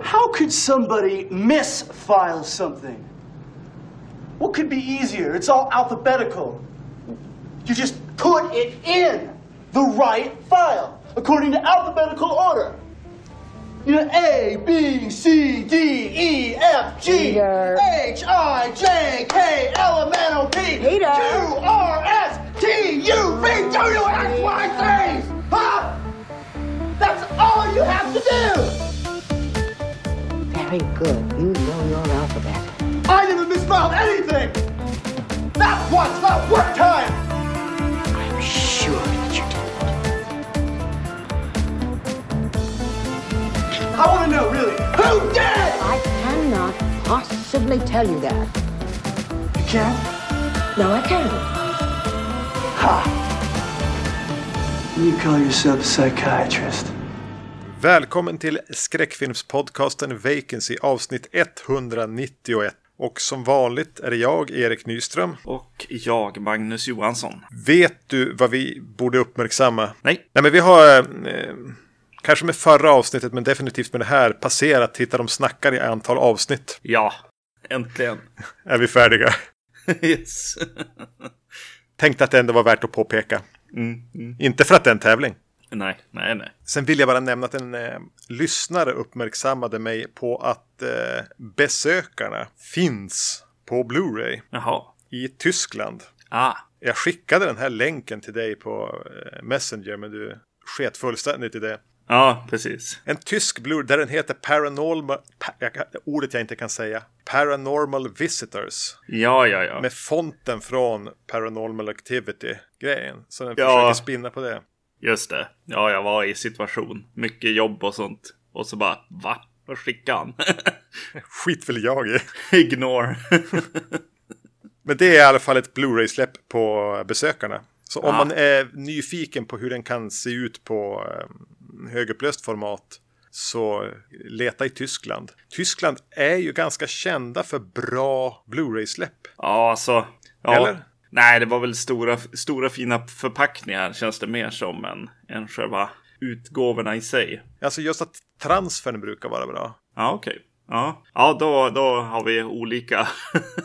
How could somebody misfile something? What could be easier? It's all alphabetical. You just put it in the right file according to alphabetical order. You know, A, B, C, D, E, F, G, Peter. H, I, J, K, L, M, N, O, P, Peter. Q, R, S, T, U, V, W, X, Y, Z. Huh? That's all you have to do. Very good. You know your alphabet. I never misspelled anything. Not once, not one time. I'm sure that you didn't. I want to know, really, who did? I cannot possibly tell you that. You can't. No, I can't. Ha! You call yourself a psychiatrist. Välkommen till skräckfilmspodcasten Vacancy avsnitt 191. Och som vanligt är det jag, Erik Nyström. Och jag, Magnus Johansson. Vet du vad vi borde uppmärksamma? Nej. Nej men vi har, eh, kanske med förra avsnittet men definitivt med det här, passerat Titta de snackar i antal avsnitt. Ja, äntligen. Är vi färdiga? yes. Tänkte att det ändå var värt att påpeka. Mm, mm. Inte för att det är en tävling. Nej, nej, nej. Sen vill jag bara nämna att en eh, lyssnare uppmärksammade mig på att eh, besökarna finns på Blu-ray Jaha. i Tyskland. Ah, Jag skickade den här länken till dig på eh, Messenger men du sket fullständigt i det. ja, precis. En tysk Blu-ray där den heter Paranormal, pa, jag, ordet jag inte kan säga, Paranormal Visitors. Ja, ja, ja. Med fonten från Paranormal Activity-grejen. Så den Ja. försöker spinna på det. Just det. Ja, jag var i situation. Mycket jobb och sånt. Och så bara, va? Vad skickade han? Skit väl jag i. Ignore. Men det är i alla fall ett Blu-ray-släpp på besökarna. Så om Ja. man är nyfiken på hur den kan se ut på eh, högupplöst format så leta i Tyskland. Tyskland är ju ganska kända för bra Blu-ray-släpp. ja, alltså. Ja. Eller? Nej, det var väl stora, stora fina förpackningar känns det mer som än, än själva utgåvorna i sig. Alltså just att transfern brukar vara bra. Ja, okej. Ja, ja då, då har vi olika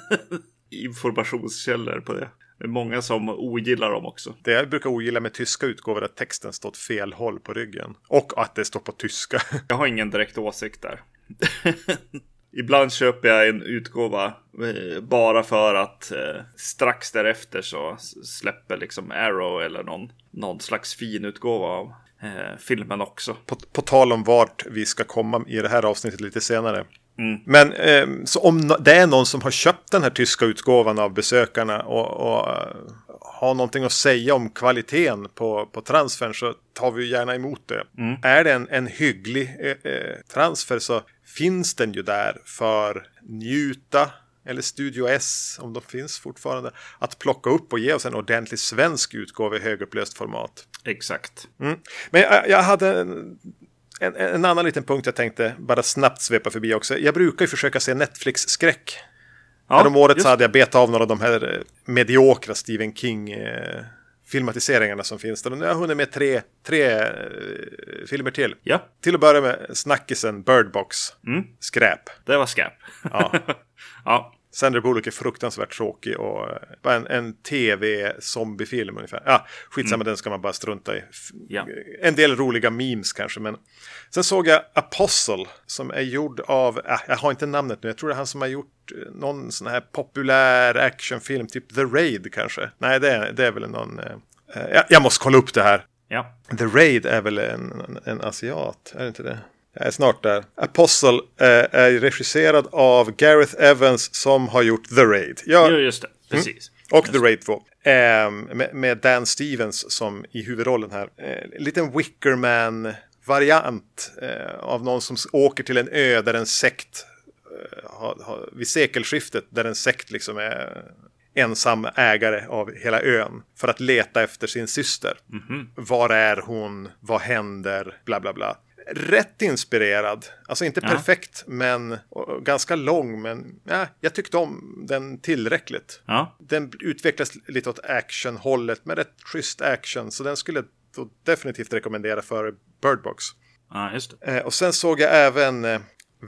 informationskällor på det. Det är många som ogillar dem också. Det jag brukar ogilla med tyska utgåvor är att texten står åt fel håll på ryggen. Och att det står på tyska. Jag har ingen direkt åsikt där. Ibland köper jag en utgåva eh, bara för att eh, strax därefter så släpper liksom Arrow eller någon, någon slags fin utgåva av eh, filmen också. På, på tal om vart vi ska komma i det här avsnittet lite senare. Men eh, så om det är någon som har köpt den här tyska utgåvan av besökarna och, och eh, har någonting att säga om kvaliteten på, på transfern så tar vi gärna emot det. Är det en, en hygglig eh, eh, transfer så finns den ju där för njuta eller Studio S, om de finns fortfarande, att plocka upp och ge oss en ordentlig svensk utgåva i högupplöst format. Exakt. Men jag, jag hade en, en, en annan liten punkt jag tänkte bara snabbt svepa förbi också. Jag brukar ju försöka se Netflix-skräck. Ja, Häromåret just- så hade jag betat av några av de här eh, mediokra Stephen King eh, filmatiseringarna som finns där. Nu har jag hunnit med tre, tre eh, filmer till. Ja, Till att börja med snackisen Bird Box. Skräp. det var skräp. Ja. ja. Sandra Bullock är fruktansvärt tråkig och eh, en, en tv-zombiefilm ungefär. Ja, skitsamma, den ska man bara strunta i. Ja. En del roliga memes kanske, men sen såg jag Apostle som är gjord av, äh, jag har inte namnet nu, jag tror det är han som har gjort eh, någon sån här populär actionfilm, typ The Raid kanske. Nej, det är, det är väl någon, eh, jag, jag måste kolla upp det här. Ja. The Raid är väl en, en, en asiat, är det inte det? Jag är snart där. Apostle eh, är regisserad av Gareth Evans som har gjort The Raid. Ja, ja, just det. Precis. och The Raid 2. Eh, med, med Dan Stevens som i huvudrollen här. Eh, en liten Wickerman-variant eh, av någon som åker till en ö där en sekt eh, har, har, vid sekelskiftet där en sekt liksom är ensam ägare av hela ön för att leta efter sin syster. Var är hon? Vad händer? Bla bla bla. Rätt inspirerad. Alltså inte Ja. perfekt men ganska lång men ja, jag tyckte om den tillräckligt. Ja. Den utvecklas lite åt actionhållet med rätt schysst action så den skulle jag definitivt rekommendera för Bird Box. ja, just det. Eh, och sen såg jag även eh,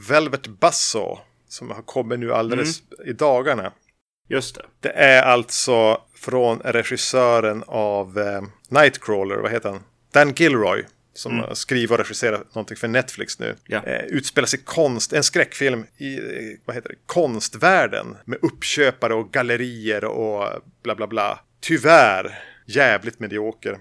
Velvet Buzzsaw som har kommit nu alldeles i dagarna. Just det. Det är alltså från regissören av eh, Nightcrawler, vad heter han? Dan Gilroy. Som mm. skriver och regisserar någonting för Netflix nu. Ja. Eh, utspelar sig konst, en skräckfilm i eh, vad heter det, konstvärlden. Med uppköpare och gallerier och bla bla bla. Tyvärr jävligt medioker.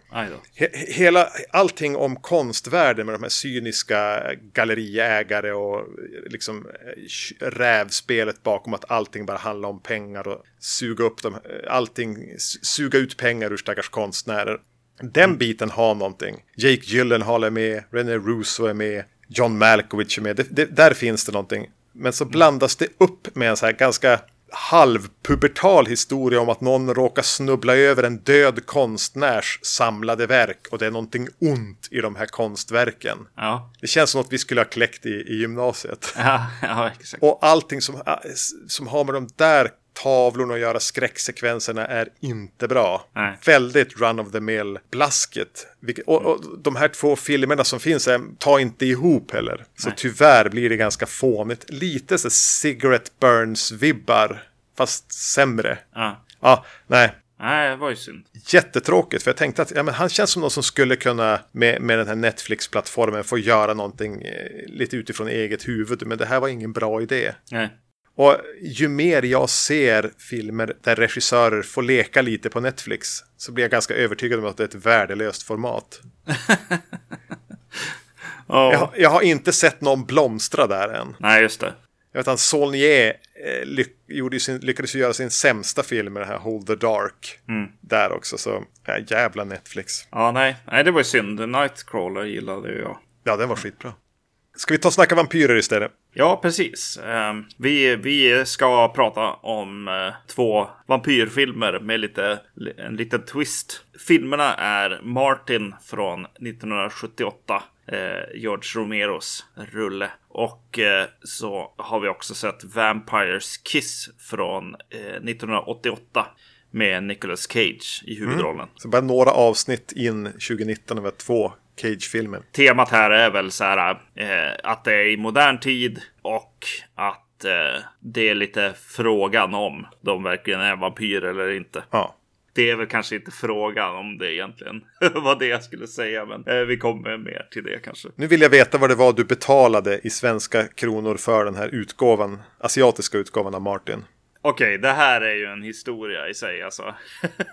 He hela, allting om konstvärlden med de här cyniska galleriägare och liksom eh, rävspelet bakom att allting bara handlar om pengar och suga upp dem, allting, suga ut pengar ur stackars konstnärer. Den biten har någonting. Jake Gyllenhaal är med, René Russo är med, John Malkovich är med. Det, det, där finns det någonting. Men så blandas det upp med en så här ganska halvpubertal historia om att någon råkar snubbla över en död konstnärs samlade verk och det är någonting ont i de här konstverken. Ja. Det känns som att vi skulle ha kläckt i, i gymnasiet. Ja, ja, exakt. Och allting som, som har med de där tavlorna att göra, skräcksekvenserna är inte bra. Nej. Väldigt run of the mill blasket. Och, och de här två filmerna som finns är, tar inte ihop heller. Så Nej. tyvärr blir det ganska fånigt. Lite så Cigarette Burns-vibbar, fast sämre. Ja. Ja, nej. Nej, det var ju synd. Jättetråkigt, för jag tänkte att ja, men han känns som någon som skulle kunna med, med den här Netflix-plattformen få göra någonting eh, lite utifrån eget huvud. Men det här var ingen bra idé. Nej. Och ju mer jag ser filmer där regissörer får leka lite på Netflix så blir jag ganska övertygad om att det är ett värdelöst format. Ja. Jag, jag har inte sett någon blomstra där än. Nej, just det. Jag vet att Saulnier eh, sin, lyckades göra sin sämsta film med det här Hold the Dark. Där också, så ja, jävla Netflix. Ja, nej. Nej, det var ju synd. Nightcrawler gillade ju jag. Ja, den var skitbra. Ska vi ta och snacka vampyrer istället? Ja, precis. Ehm, vi, vi ska prata om eh, två vampyrfilmer med lite, en liten twist. Filmerna är Martin från 1978. Eh, George Romeros rulle. Och eh, så har vi också sett Vampires Kiss från eh, 1988. Med Nicolas Cage i huvudrollen. Så bara några avsnitt in 2019 över två Cage-filmer. Temat här är väl så här eh, att det är i modern tid och att eh, det är lite frågan om de verkligen är vampyrer eller inte. Ja. Det är väl kanske inte frågan om det egentligen var det jag skulle säga, men eh, vi kommer mer till det kanske. Nu vill jag veta vad det var du betalade i svenska kronor för den här utgåvan, asiatiska utgåvan av Martin. Okej, det här är ju en historia i sig alltså.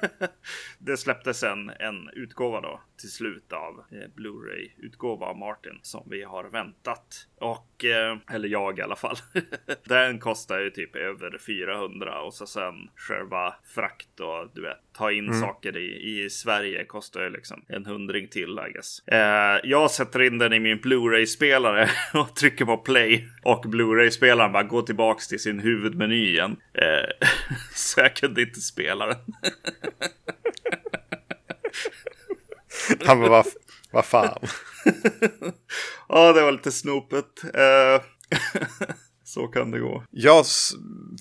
det släpptes en, en utgåva då till slut av eh, Blu-ray utgåva av Martin som vi har väntat. Och, eh, eller jag i alla fall. Den kostar ju typ över 400 och så sen själva frakt och du vet ta in saker i, i Sverige kostar ju liksom en hundring till I guess. Eh, jag sätter in den i min Blu-ray-spelare och trycker på play och Blu-ray-spelaren bara går tillbaks till sin huvudmeny igen. Eh, så jag kunde inte spela den. Han bara, vad, va fan. Ja, det var lite snopet. Eh, Så kan det gå. Jag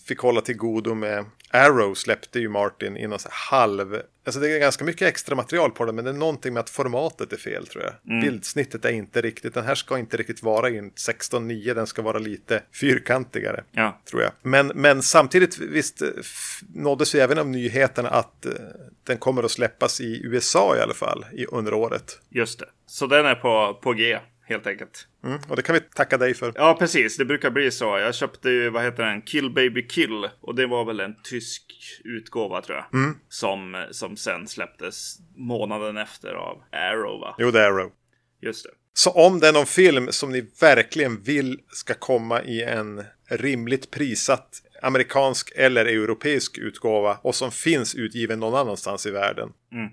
fick hålla till godo med Arrow släppte ju Martin i någon halv... Alltså det är ganska mycket extra material på den men det är någonting med att formatet är fel tror jag. Bildsnittet är inte riktigt, den här ska inte riktigt vara i en 16.9, den ska vara lite fyrkantigare. Ja, Tror jag. Men, men samtidigt visst nåddes vi även av nyheterna att eh, den kommer att släppas i USA i alla fall i, under året. just det. Så den är på, på G helt enkelt. Mm, och det kan vi tacka dig för. Ja, precis. Det brukar bli så. Jag köpte ju, vad heter den? Kill Baby Kill. Och det var väl en tysk utgåva tror jag. Som, som sen släpptes månaden efter av Arrow va? Jo, det är Arrow. Just det. Så om det är någon film som ni verkligen vill ska komma i en rimligt prissatt amerikansk eller europeisk utgåva och som finns utgiven någon annanstans i världen.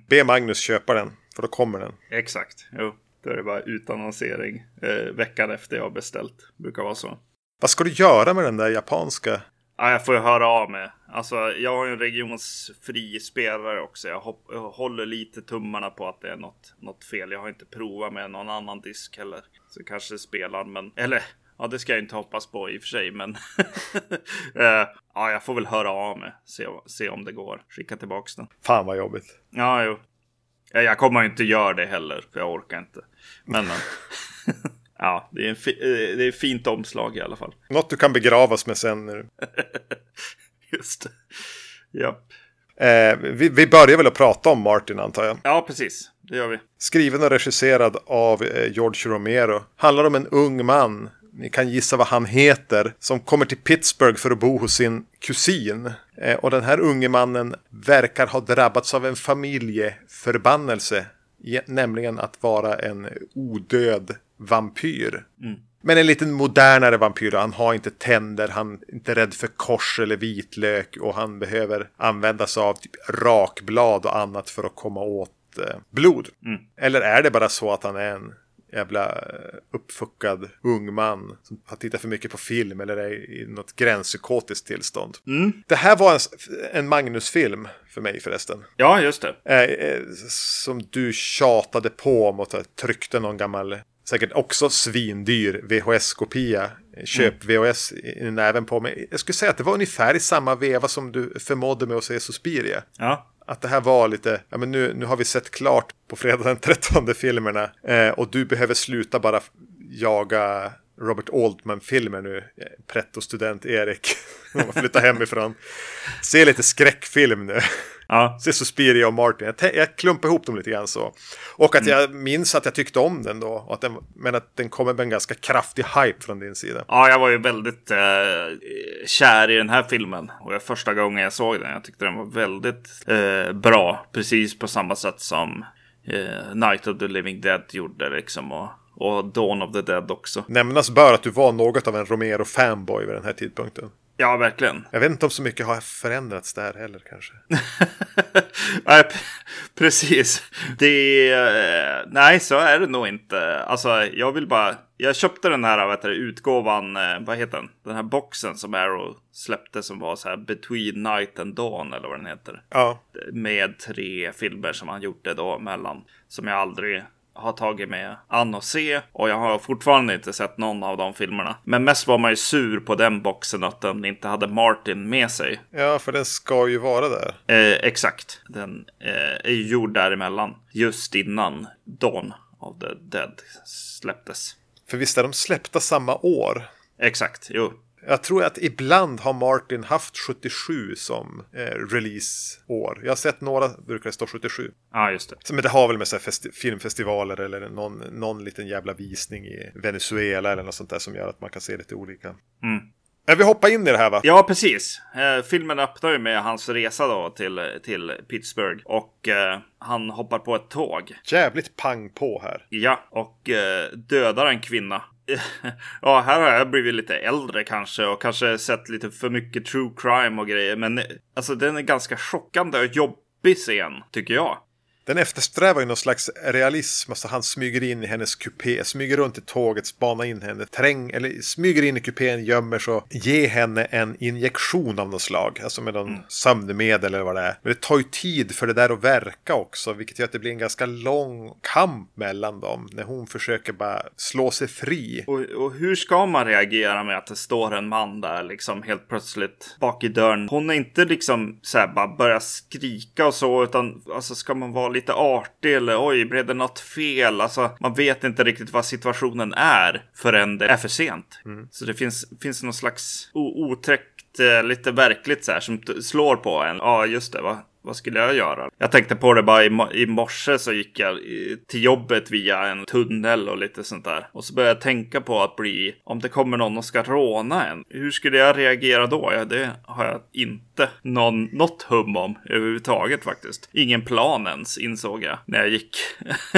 Be Magnus köpa den, för då kommer den. Exakt. Jo. Då är det bara utannonsering eh, veckan efter jag har beställt. Brukar vara så. Vad ska du göra med den där japanska? Ja, jag får ju höra av mig. Alltså, jag har ju en regionsfri spelare också. Jag, hopp- jag håller lite tummarna på att det är något, något fel. Jag har inte provat med någon annan disk heller. Så kanske spelar, men... Eller, ja, det ska jag inte hoppas på i och för sig, men... eh, ja, jag får väl höra av mig. Se, se om det går. Skicka tillbaks den. Fan vad jobbigt. Ja, jo. Ja, Jag kommer inte göra det heller, för jag orkar inte. Men, men. Ja, det är, eh, det är ett fint omslag i alla fall. Något du kan begravas med sen. nu. Just det. Ja. Eh, vi, vi börjar väl att prata om Martin antar jag. ja, precis. Det gör vi. Skriven och regisserad av eh, George Romero. Handlar om en ung man. Ni kan gissa vad han heter. Som kommer till Pittsburgh för att bo hos sin kusin. Eh, och den här unge mannen verkar ha drabbats av en familjeförbannelse. Ge- Nämligen att vara en odöd vampyr. Men en lite modernare vampyr. Han har inte tänder, han är inte rädd för kors eller vitlök. Och han behöver använda sig av typ rakblad och annat för att komma åt eh, blod. Eller är det bara så att han är en jävla eh, uppfuckad ung man som har tittat för mycket på film eller är i något gränspsykotiskt tillstånd. Det här var en, en Magnus-film för mig förresten. Ja, just det. Eh, eh, som du tjatade på om och tryckte någon gammal, säkert också svindyr VHS-kopia. Köp-VHS i i näven på mig. Jag skulle säga att det var ungefär i samma veva som du förmådde mig att se Suspiria. Ja. Att det här var lite, ja men nu, nu har vi sett klart på fredag den 13 filmerna. Eh, och du behöver sluta bara jaga Robert Altman-filmer nu. Eh, Pretto-student Erik. flytta flyttar hemifrån. Se lite skräckfilm nu. Ja. Se Suspiria och Martin. Jag, jag klumpar ihop dem lite grann så. Och att jag minns att jag tyckte om den då. Att den, men att den kommer med en ganska kraftig hype från din sida. Ja, jag var ju väldigt eh, kär i den här filmen. Och det var första gången jag såg den. Jag tyckte den var väldigt eh, bra. Precis på samma sätt som eh, Night of the Living Dead gjorde liksom. Och, och Dawn of the Dead också. Nämnas bör att du var något av en Romero-fanboy vid den här tidpunkten. Ja, verkligen. Jag vet inte om så mycket har förändrats där heller kanske. Nej, precis. Det är... Nej, så är det nog inte. Alltså, jag vill bara... Jag köpte den här heter det, utgåvan, eh, vad heter den? Den här boxen som Arrow släppte som var så här Between Night and Dawn eller vad den heter. Ja, Med tre filmer som han gjorde då mellan. Som jag aldrig har tagit med an och se. Och jag har fortfarande inte sett någon av de filmerna. Men mest var man ju sur på den boxen att den inte hade Martin med sig. ja för den ska ju vara där. Eh, exakt. Den eh, är ju gjord däremellan. Just innan Dawn of the Dead släpptes. För visst är de släppta samma år? Exakt, jo. Jag tror att ibland har Martin haft 77 som eh, releaseår. Jag har sett några brukar det stå 77. Ja, just det. Men det har väl med så filmfestivaler eller någon, någon liten jävla visning i Venezuela eller något sånt där som gör att man kan se lite olika. Mm. Jag vill hoppa in i det här va? Ja, precis. Eh, filmen öppnar ju med hans resa då till, till Pittsburgh. Och eh, han hoppar på ett tåg. Jävligt pang på här. Ja, och eh, dödar en kvinna. ja, här har jag blivit lite äldre kanske och kanske sett lite för mycket true crime och grejer. Men eh, alltså den är ganska chockande och jobbig scen, tycker jag. Den eftersträvar ju någon slags realism. Alltså han smyger in i hennes kupé, smyger runt i tåget, spanar in henne, träng, eller smyger in i kupén, gömmer sig och ger henne en injektion av något slag. Alltså med någon sömnmedel eller vad det är. Men det tar ju tid för det där att verka också, vilket gör att det blir en ganska lång kamp mellan dem. När hon försöker bara slå sig fri. Och, och hur ska man reagera med att det står en man där liksom helt plötsligt bak i dörren? Hon är inte liksom så här bara börja skrika och så utan alltså ska man vara lite artig eller oj blev det något fel? Alltså man vet inte riktigt vad situationen är förrän det är för sent. Så det finns, finns någon slags otäckt, eh, lite verkligt så här som slår på en. Ja just det, va? Vad skulle jag göra? Jag tänkte på det bara i, i morse så gick jag till jobbet via en tunnel och lite sånt där. Och så började jag tänka på att bli, om det kommer någon och ska råna en. Hur skulle jag reagera då? Ja, det har jag inte någon, något hum om överhuvudtaget faktiskt. Ingen plan ens insåg jag när jag gick.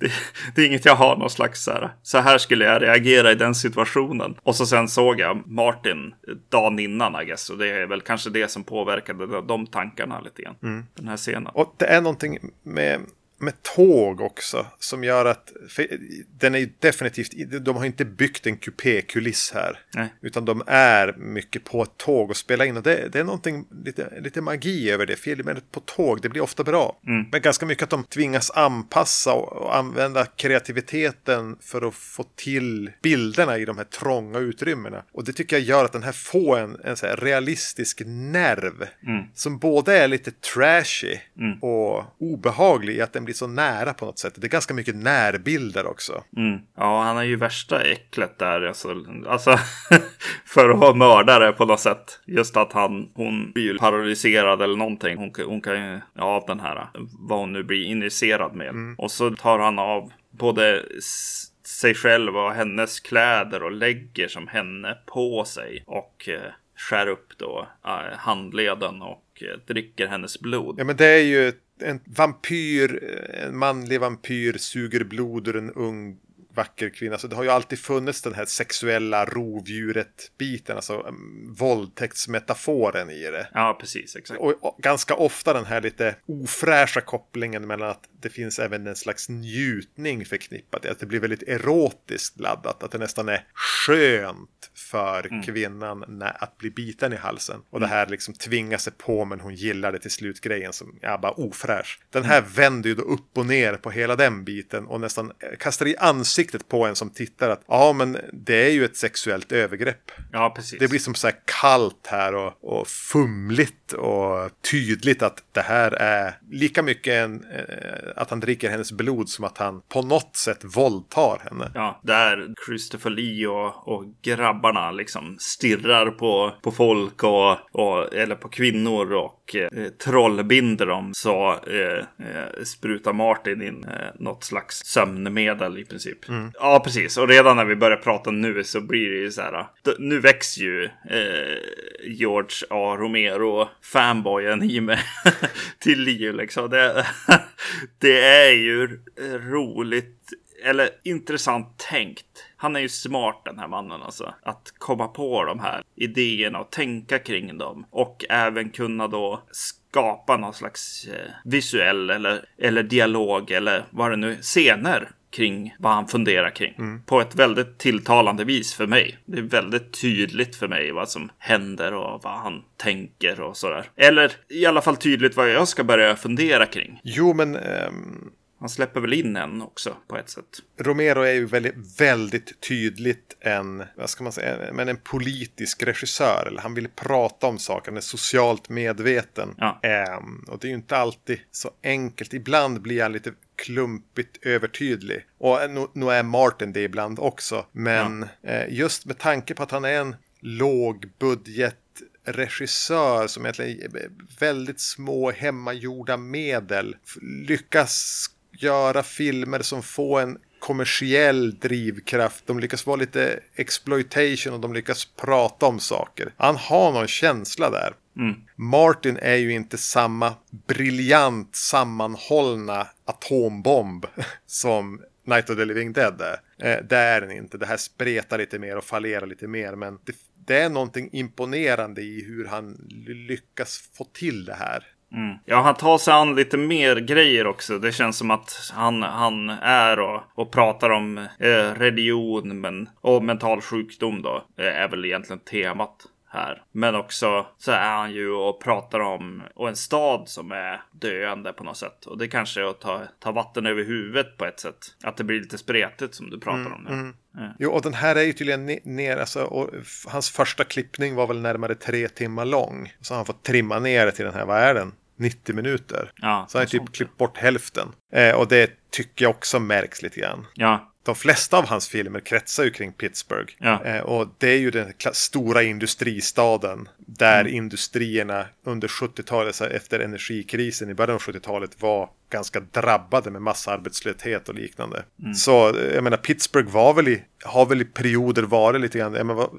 det, det är inget jag har någon slags så här. Så här skulle jag reagera i den situationen. Och så sen såg jag Martin eh, dagen innan I guess. Och det är väl kanske det som påverkade de tankarna lite grann. Den här scenen. Och det är någonting med, med tåg också som gör att den är definitivt, de har inte byggt en kupékuliss här. Nej. Utan de är mycket på ett tåg och spelar in. Och det, det är någonting, lite, lite magi över det. Filmer på tåg, det blir ofta bra. Men ganska mycket att de tvingas anpassa och, och använda kreativiteten för att få till bilderna i de här trånga utrymmena. Och det tycker jag gör att den här får en, en så realistisk nerv. Som både är lite trashy och obehaglig i att den blir blir så nära på något sätt. Det är ganska mycket närbilder också. Mm. Ja, han är ju värsta äcklet där. Alltså, alltså för att vara mördare på något sätt. Just att han, hon blir paralyserad eller någonting. Hon, hon kan ju, ja, den här, vad hon nu blir injicerad med. Mm. Och så tar han av både sig själv och hennes kläder och lägger som henne på sig. Och eh, skär upp då eh, handleden och eh, dricker hennes blod. Ja men det är ju en vampyr, en manlig vampyr suger blod ur en ung vacker kvinna. Så det har ju alltid funnits den här sexuella rovdjuret-biten, alltså um, våldtäktsmetaforen i det. Ja, precis. Exakt. Och, och ganska ofta den här lite ofräscha kopplingen mellan att det finns även en slags njutning förknippat. Att det blir väldigt erotiskt laddat. Att det nästan är skönt för Mm. kvinnan när, att bli biten i halsen. Och det här liksom tvingar sig på men hon gillar det till slut grejen som är bara ofräsch. Den här Mm. vänder ju då upp och ner på hela den biten och nästan eh, kastar i ansiktet på en som tittar att ja men det är ju ett sexuellt övergrepp. Ja, precis. Det blir som så här kallt här och, och fumligt och tydligt att det här är lika mycket en, eh, att han dricker hennes blod som att han på något sätt våldtar henne. Ja, där Christopher Lee och, och grabbarna liksom stirrar på, på folk och, och eller på kvinnor och eh, trollbinder dem så eh, eh, sprutar Martin in eh, något slags sömnmedel i princip. Mm. Ja, precis. Och redan när vi börjar prata nu så blir det ju så här. Nu växer ju eh, George A. Romero fanboyen i mig till liv liksom. Det, det är ju roligt eller intressant tänkt. Han är ju smart den här mannen alltså. Att komma på de här idéerna och tänka kring dem. Och även kunna då skapa någon slags eh, visuell eller, eller dialog eller vad det nu scener kring vad han funderar kring. På ett väldigt tilltalande vis för mig. Det är väldigt tydligt för mig vad som händer och vad han tänker och sådär. Eller i alla fall tydligt vad jag ska börja fundera kring. Jo, men ehm, Han släpper väl in en också på ett sätt. Romero är ju väldigt, väldigt tydligt en, vad ska man säga, men en politisk regissör. Eller han vill prata om saker, han är socialt medveten. Ja. Ehm, och det är ju inte alltid så enkelt. Ibland blir han lite klumpigt övertydlig. Och nu, nu är Martin det ibland också. Men eh, just med tanke på att han är en lågbudget regissör som egentligen är väldigt små hemmagjorda medel lyckas göra filmer som får en kommersiell drivkraft. De lyckas vara lite exploitation och de lyckas prata om saker. Han har någon känsla där. Martin är ju inte samma briljant sammanhållna atombomb som Night of the Living Dead är. Eh, det är den inte. Det här spretar lite mer och fallerar lite mer. Men det, det är någonting imponerande i hur han ly- lyckas få till det här. Mm. Ja, han tar sig an lite mer grejer också. Det känns som att han, han är och, och pratar om eh, religion men, och mental sjukdom då. eh, Är väl egentligen temat här. Men också så är han ju och pratar om och en stad som är döende på något sätt. Och det kanske är att ta, ta vatten över huvudet på ett sätt. Att det blir lite spretigt som du pratar om nu. Jo, och den här är ju tydligen ne- ner, alltså, och hans första klippning var väl närmare tre timmar lång. Så han fått trimma ner till den här, vad är den? 90 minuter. Ja, Så han har typ klippt bort hälften. Eh, och det tycker jag också märks lite grann. Ja, De flesta av hans filmer kretsar ju kring Pittsburgh. Ja. Eh, och det är ju den stora industristaden. Där Mm. industrierna under 70-talet, så här, efter energikrisen i början av 70-talet var ganska drabbade med massarbetslöshet och liknande. Mm. Så jag menar, Pittsburgh var väl i, har väl i perioder varit lite grann, jag menar,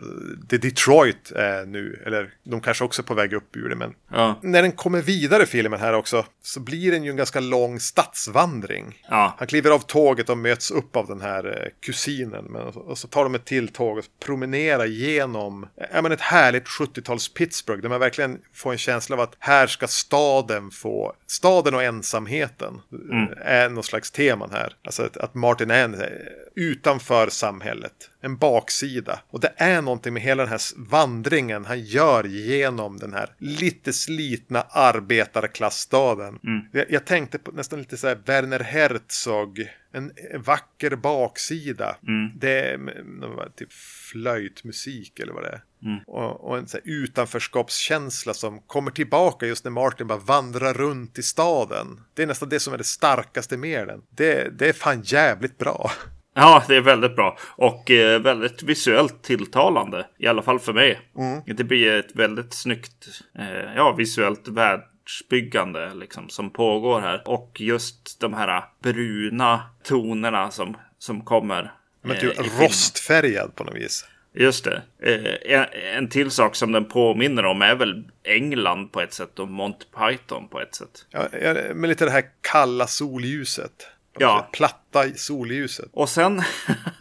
det Detroit är nu, eller de kanske också är på väg upp ur det, men ja, när den kommer vidare filmen här också så blir den ju en ganska lång stadsvandring. ja. Han kliver av tåget och möts upp av den här eh, kusinen. Men, och så tar de ett till tåg och promenerar genom ja, men ett härligt 70-tals Pittsburgh. Där man verkligen får en känsla av att här ska staden få, staden och ensamheten eh, är någon slags teman här. Alltså att, att Martin är en, eh, utanför samhället, en baksida. Och det är någonting med hela den här vandringen han gör genom den här lite slitna arbetarklassstaden. Jag, jag tänkte på nästan lite så här Werner Herzog en vacker baksida. Det är mm, typ flöjtmusik eller vad det är. Och, och en så utanförskapskänsla som kommer tillbaka just när Martin bara vandrar runt i staden. Det är nästan det som är det starkaste med den. Det, det är fan jävligt bra. Ja, det är väldigt bra. Och eh, väldigt visuellt tilltalande. I alla fall för mig. Det blir ett väldigt snyggt, eh, ja, visuellt världsbyggande liksom, som pågår här. Och just de här bruna tonerna som, som kommer. Men eh, i filmen. rostfärgad på något vis. Just det. Eh, en, till sak som den påminner om är väl England på ett sätt och Monty Python på ett sätt. Ja, ja, med lite det här kalla solljuset. Ja. Platta solljuset. Och sen...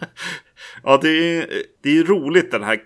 ja, det är, det är roligt den här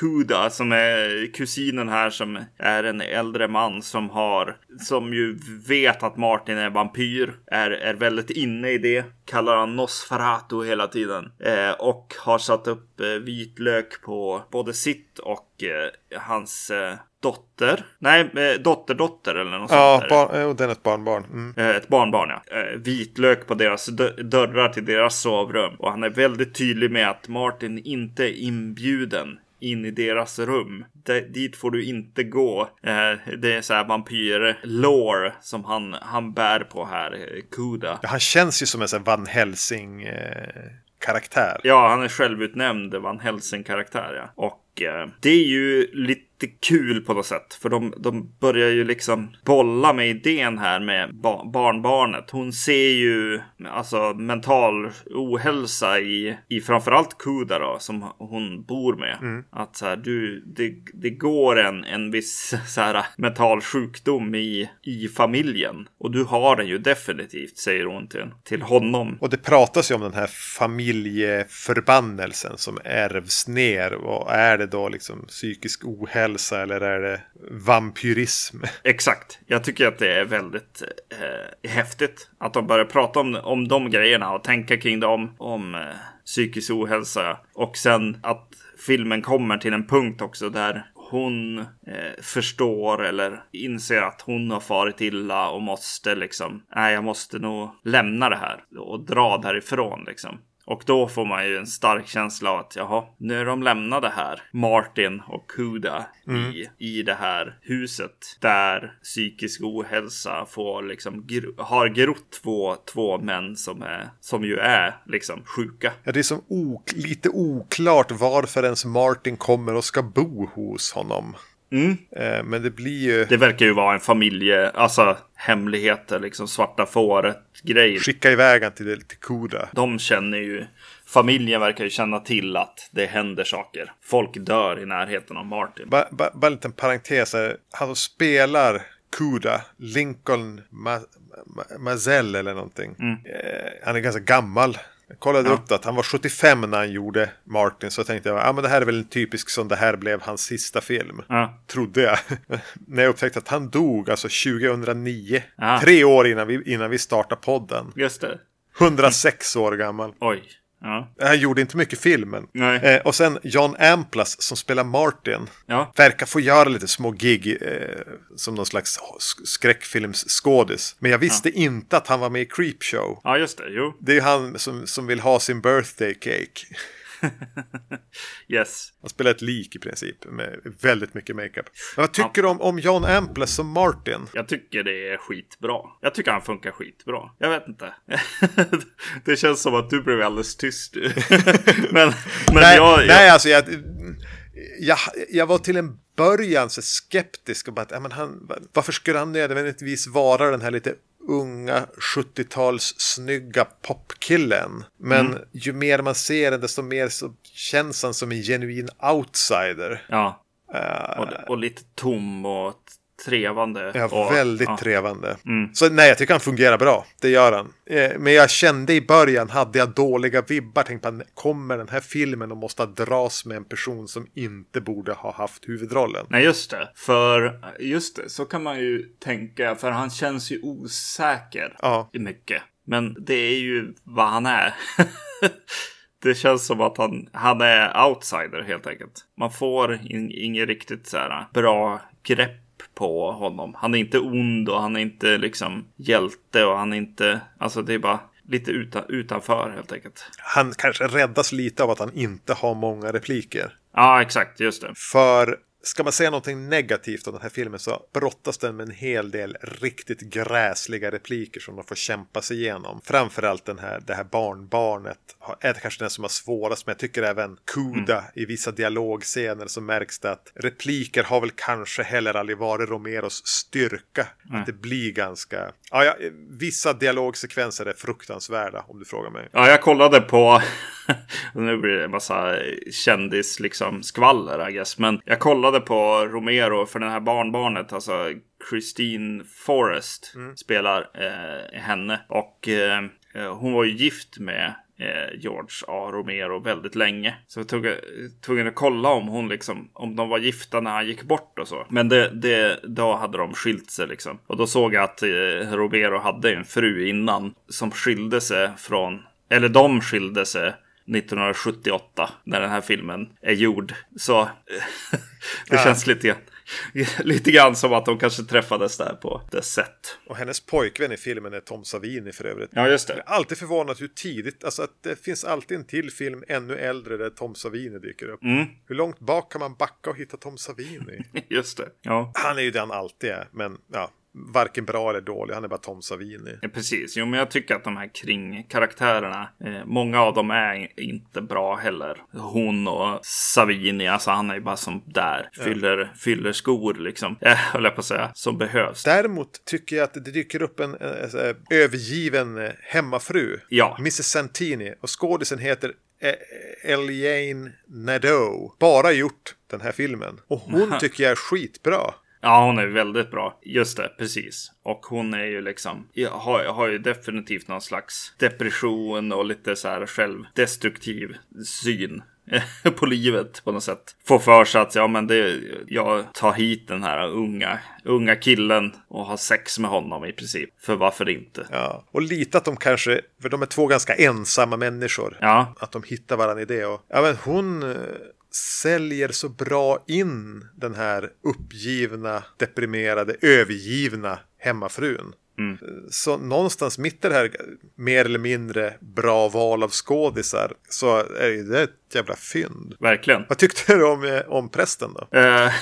Kuda som är kusinen här som är en äldre man som har som ju vet att Martin är vampyr är, är väldigt inne i det kallar han Nosferatu hela tiden eh, och har satt upp eh, vitlök på både sitt och eh, hans eh, dotter. Nej, eh, dotterdotter eller något Ja, sånt. där. bar, jo, den är ett barnbarn. Mm. Eh, Ett barnbarn ja. Eh, Vitlök på deras dö- dörrar till deras sovrum. Och han är väldigt tydlig med att Martin inte är inbjuden in i deras rum. D- dit får du inte gå. Eh, det är så här vampyr-lore som han, han bär på här, eh, Kuda. Ja, han känns ju som en sån Van Helsing eh, karaktär. Ja, han är självutnämnd Van Helsing-karaktär ja. Och eh, det är ju lite kul på något sätt. För de, de börjar ju liksom bolla med idén här med ba- barnbarnet. Hon ser ju alltså mental ohälsa i, i framförallt Kuda då, som hon bor med. Att så här, du, det, det går en, en viss så här, mental sjukdom i, i familjen. Och du har den ju definitivt, säger hon till, till honom. Och det pratas ju om den här familjeförbannelsen som ärvs ner. Och är det då liksom psykisk ohälsa eller är det vampyrism? Exakt. Jag tycker att det är väldigt eh, häftigt att de börjar prata om, om de grejerna och tänka kring dem om eh, psykisk ohälsa. Och sen att filmen kommer till en punkt också där hon eh, förstår eller inser att hon har farit illa och måste liksom, nej jag måste nog lämna det här och dra därifrån liksom. Och då får man ju en stark känsla av att jaha, nu är de lämnade här. Martin och Kuda i, i det här huset där psykisk ohälsa får liksom gro- har grott två, två män som är som ju är liksom sjuka. Ja, det är som ok- lite oklart varför ens Martin kommer och ska bo hos honom. Eh, men det blir ju... Det verkar ju vara en familje, alltså hemligheter, liksom svarta fåret grej. Skicka iväg han till, till Kuda. De känner ju, familjen verkar ju känna till att det händer saker. Folk dör i närheten av Martin. Bara ba, bara en liten parentes här. Han som spelar Kuda, Lincoln Ma, Ma, Mazel eller någonting. Eh, han är ganska gammal. Jag kollade upp det att han var 75 när han gjorde Martin. Så tänkte jag, ja men det här är väl en typisk som det här blev hans sista film. Ja. Trodde jag. när jag upptäckte att han dog alltså 2009. Ah. Tre år innan vi, innan vi startade podden. Just det. 106 år gammal. Oj. Ja. Han gjorde inte mycket filmen. Eh, och sen John Amplas som spelar Martin. Ja. Verkar få göra lite små gig eh, som någon slags sk- skräckfilmsskådis. Men jag visste inte att han var med i Creepshow. Ja, just det. Jo. Det är han som, som vill ha sin birthday cake. Yes. Han spelar ett lik i princip med väldigt mycket makeup. Men vad tycker du om, om John Amplas som Martin? Jag tycker det är skitbra. Jag tycker han funkar skitbra. Jag vet inte. det känns som att du blev alldeles tyst. men men nej, jag, jag, nej, alltså jag, jag, jag var till en början så skeptisk och bara, att, ja, men han, varför skulle han nödvändigtvis vara den här lite unga 70-tals snygga popkillen. Men Mm. ju mer man ser den desto mer så känns han som en genuin outsider. Ja. Eh, Och, och lite tom och trevande. Ja, och, väldigt ja. trevande. Så nej, jag tycker han fungerar bra. Det gör han. Eh, men jag kände i början, hade jag dåliga vibbar, tänkte på kommer den här filmen och måste dras med en person som inte borde ha haft huvudrollen. Nej, just det. För just det, så kan man ju tänka. För han känns ju osäker Ja. i mycket. Men det är ju vad han är. det känns som att han, han är outsider helt enkelt. Man får in, inget riktigt så här bra grepp på honom. Han är inte ond och han är inte liksom hjälte och han är inte, alltså det är bara lite utan, utanför helt enkelt. Han kanske räddas lite av att han inte har många repliker. Ja, exakt, just det. För ska man säga någonting negativt om den här filmen så brottas den med en hel del riktigt gräsliga repliker som de får kämpa sig igenom. Framförallt den här, det här barnbarnet är kanske den som har svårast, men jag tycker även Kuda Mm. i vissa dialogscener så märks det att repliker har väl kanske heller aldrig varit Romeros styrka. Att det blir ganska, ja, ja, vissa dialogsekvenser är fruktansvärda om du frågar mig. Ja, jag kollade på, nu blir det en massa kändis liksom skvaller I guess. Men jag kollade på Romero för den här barnbarnet, alltså Christine Forrest spelar eh, henne. Och eh, eh, hon var ju gift med eh, George A. Romero väldigt länge. Så jag tog, tvungen att kolla om hon liksom, om de var gifta när han gick bort och så. Men det, det, då hade de skilt sig liksom. Och då såg jag att eh, Romero hade en fru innan som skilde sig från, eller de skilde sig 1978 när den här filmen är gjord. Så det känns lite lite grann som att de kanske träffades där på det sätt. Och hennes pojkvän i filmen är Tom Savini för övrigt. Ja, just Jag det. är alltid förvånad hur tidigt, alltså att det finns alltid en till film ännu äldre där Tom Savini dyker upp. Mm. Hur långt bak kan man backa och hitta Tom Savini? Just det. Ja. Han är ju den alltid är, men ja, varken bra eller dålig, han är bara Tom Savini. Ja, precis. Jo, men jag tycker att de här kringkaraktärerna, eh, många av dem är inte bra heller. Hon och Savini, alltså han är ju bara som där. Fyller, fyller skor liksom. Eh, höll jag på att säga. Som behövs. Däremot tycker jag att det dyker upp en eh, eh, övergiven hemmafru. Ja. Mrs Santini. Och skådisen heter eh, Eliane Nadeau. Bara gjort den här filmen. Och hon tycker jag är skitbra. Ja, hon är väldigt bra. Just det, precis. Och hon är ju liksom, har, har ju definitivt någon slags depression och lite så här självdestruktiv syn på livet på något sätt. Får för sig att ja, men det, jag tar hit den här unga, unga killen och har sex med honom i princip. För varför inte? Ja. Och lite att de kanske, för de är två ganska ensamma människor. Ja, Att de hittar varandra i det. Och, ja, men hon eh, säljer så bra in den här uppgivna, deprimerade, övergivna hemmafrun. Mm. Så någonstans mitt i det här mer eller mindre bra val av skådisar så är det ett jävla fynd. verkligen. Vad tyckte du om, eh, om prästen då? Eh,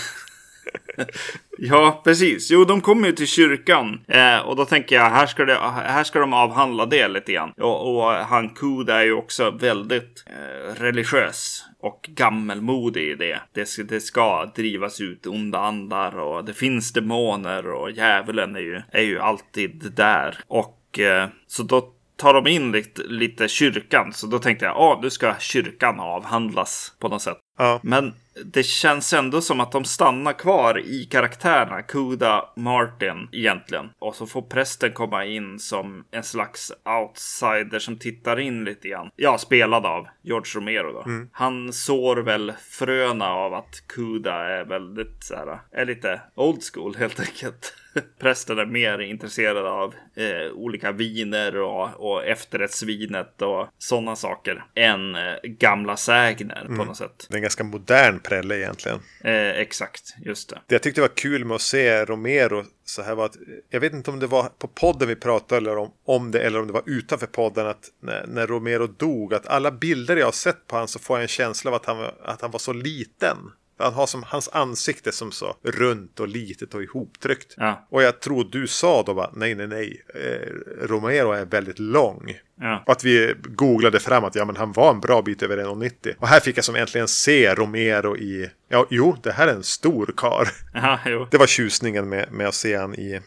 ja, precis. Jo, de kommer ju till kyrkan. Eh, och då tänker jag, här ska, det, här ska de avhandla det lite grann. Och, och han Kuda är ju också väldigt eh, religiös och gammelmodig i det. det. ska- Det ska drivas ut onda andar och det finns demoner och djävulen är ju, är ju alltid där. Och eh, så då tar de in lite, lite kyrkan. Så då tänkte jag, ja, nu ska kyrkan avhandlas på något sätt. Ja. Men det känns ändå som att de stannar kvar i karaktärerna. Kuda, Martin egentligen. Och så får prästen komma in som en slags outsider som tittar in lite grann. Ja, spelad av George Romero då. Han sår väl fröna av att Kuda är väldigt så här, är lite old school helt enkelt. Prästen är mer intresserad av eh, olika viner och, och efterrättsvinet och sådana saker än eh, gamla sägner på något sätt. Det är en ganska modern prälle egentligen. Eh, exakt, just det. Det jag tyckte var kul med att se Romero så här var att jag vet inte om det var på podden vi pratade eller om, om det eller om det var utanför podden att när, när Romero dog att alla bilder jag har sett på honom så får jag en känsla av att han, att han var så liten. Han har som hans ansikte som så runt och litet och ihoptryckt. Ja. Och jag tror du sa då bara nej, nej, nej. Eh, Romero är väldigt lång. Ja. Och att vi googlade fram att ja, men han var en bra bit över 1,90. Och här fick jag som äntligen se Romero i, ja, jo, det här är en stor kar. Ja. Det var tjusningen med, med att se han i,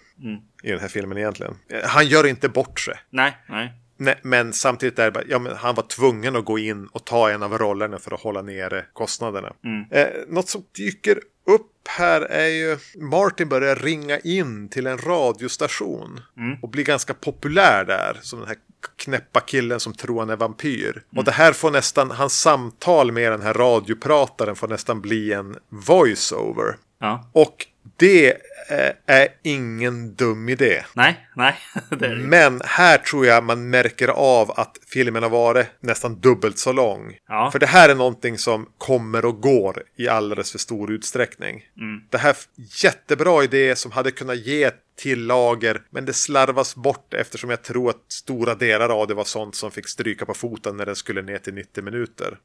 i den här filmen egentligen. Eh, Han gör inte bort sig. Nej, nej. Nej, men samtidigt är det bara, ja, men han var tvungen att gå in och ta en av rollerna för att hålla nere kostnaderna. Eh, något som dyker upp här är ju Martin börjar ringa in till en radiostation och blir ganska populär där som den här knäppa killen som tror han är vampyr. Och det här får nästan, hans samtal med den här radioprataren får nästan bli en voiceover. Ja. Och Det eh, är ingen dum idé. Nej, nej. Men här tror jag man märker av att filmen har varit nästan dubbelt så lång. Ja. För det här är någonting som kommer och går i alldeles för stor utsträckning. Det här jättebra idé som hade kunnat ge till lager, men det slarvas bort eftersom jag tror att stora delar av det var sånt som fick stryka på foten när den skulle ner till 90 minuter.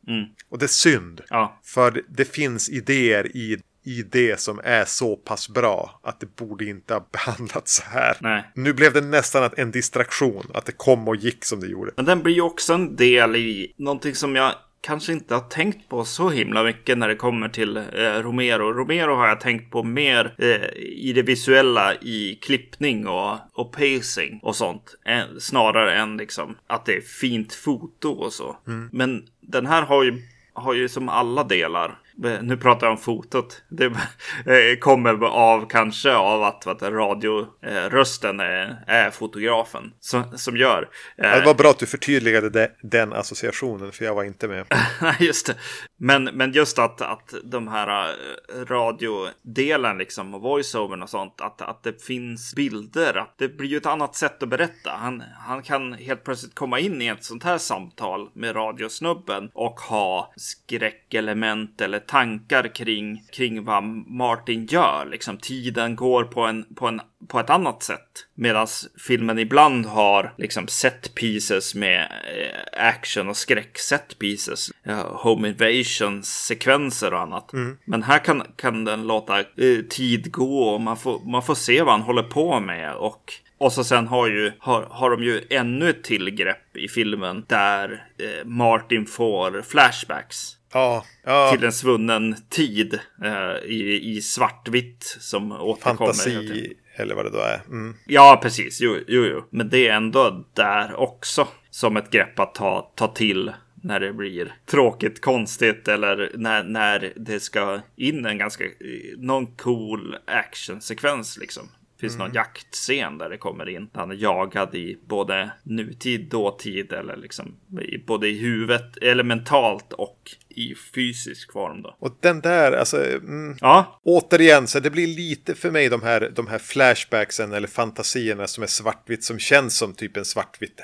Och det är synd. Ja. För det finns idéer i, i det som är så pass bra att det borde inte ha behandlats så här. Nej. Nu blev det nästan en distraktion, att det kom och gick som det gjorde. Men den blir ju också en del i någonting som jag kanske inte har tänkt på så himla mycket när det kommer till eh, Romero. Romero har jag tänkt på mer eh, i det visuella i klippning och, och pacing och sånt. Än, snarare än liksom att det är fint foto och så. Men den här har ju, har ju som alla delar. Eh, Nu pratar jag om fotot. Det eh, kommer av kanske av att, att radiorösten är, är fotografen som, som gör. eh, Ja, Det var bra att du förtydligade den associationen, för jag var inte med. Just det. Men, men just att, att de här eh, radiodelen liksom och voiceovern och sånt, att, att det finns bilder, att det blir ju ett annat sätt att berätta. Han, han kan helt plötsligt komma in i ett sånt här samtal med radiosnubben och ha skräckelement eller tankar kring, kring vad Martin gör. Liksom tiden går på, en, på, en, på ett annat sätt. Medan filmen ibland har liksom set pieces med eh, action och skräck set pieces. Home invasion sekvenser och annat. Men här kan, kan den låta eh, tid gå och man får, man får se vad han håller på med. Och och så sen har, ju, har, har de ju ännu ett tillgrepp i filmen där eh, Martin får flashbacks Ja, ja till en svunnen tid eh, i, i svartvitt som återkommer. fantasi eller vad det då är. Mm. Ja, precis. Jo, jo, jo. Men det är ändå där också som ett grepp att ta, ta till när det blir tråkigt, konstigt eller när, när det ska in en ganska, eh, någon cool actionsekvens liksom. Finns någon jaktscen där det kommer in. Han är jagad i både nutid, dåtid eller liksom i, både i huvudet, eller mentalt och i fysisk form då. Och den där, alltså, mm, Ja, återigen, så det blir lite för mig de här, de här flashbacksen eller fantasierna som är svartvitt, som känns som typ en svartvit,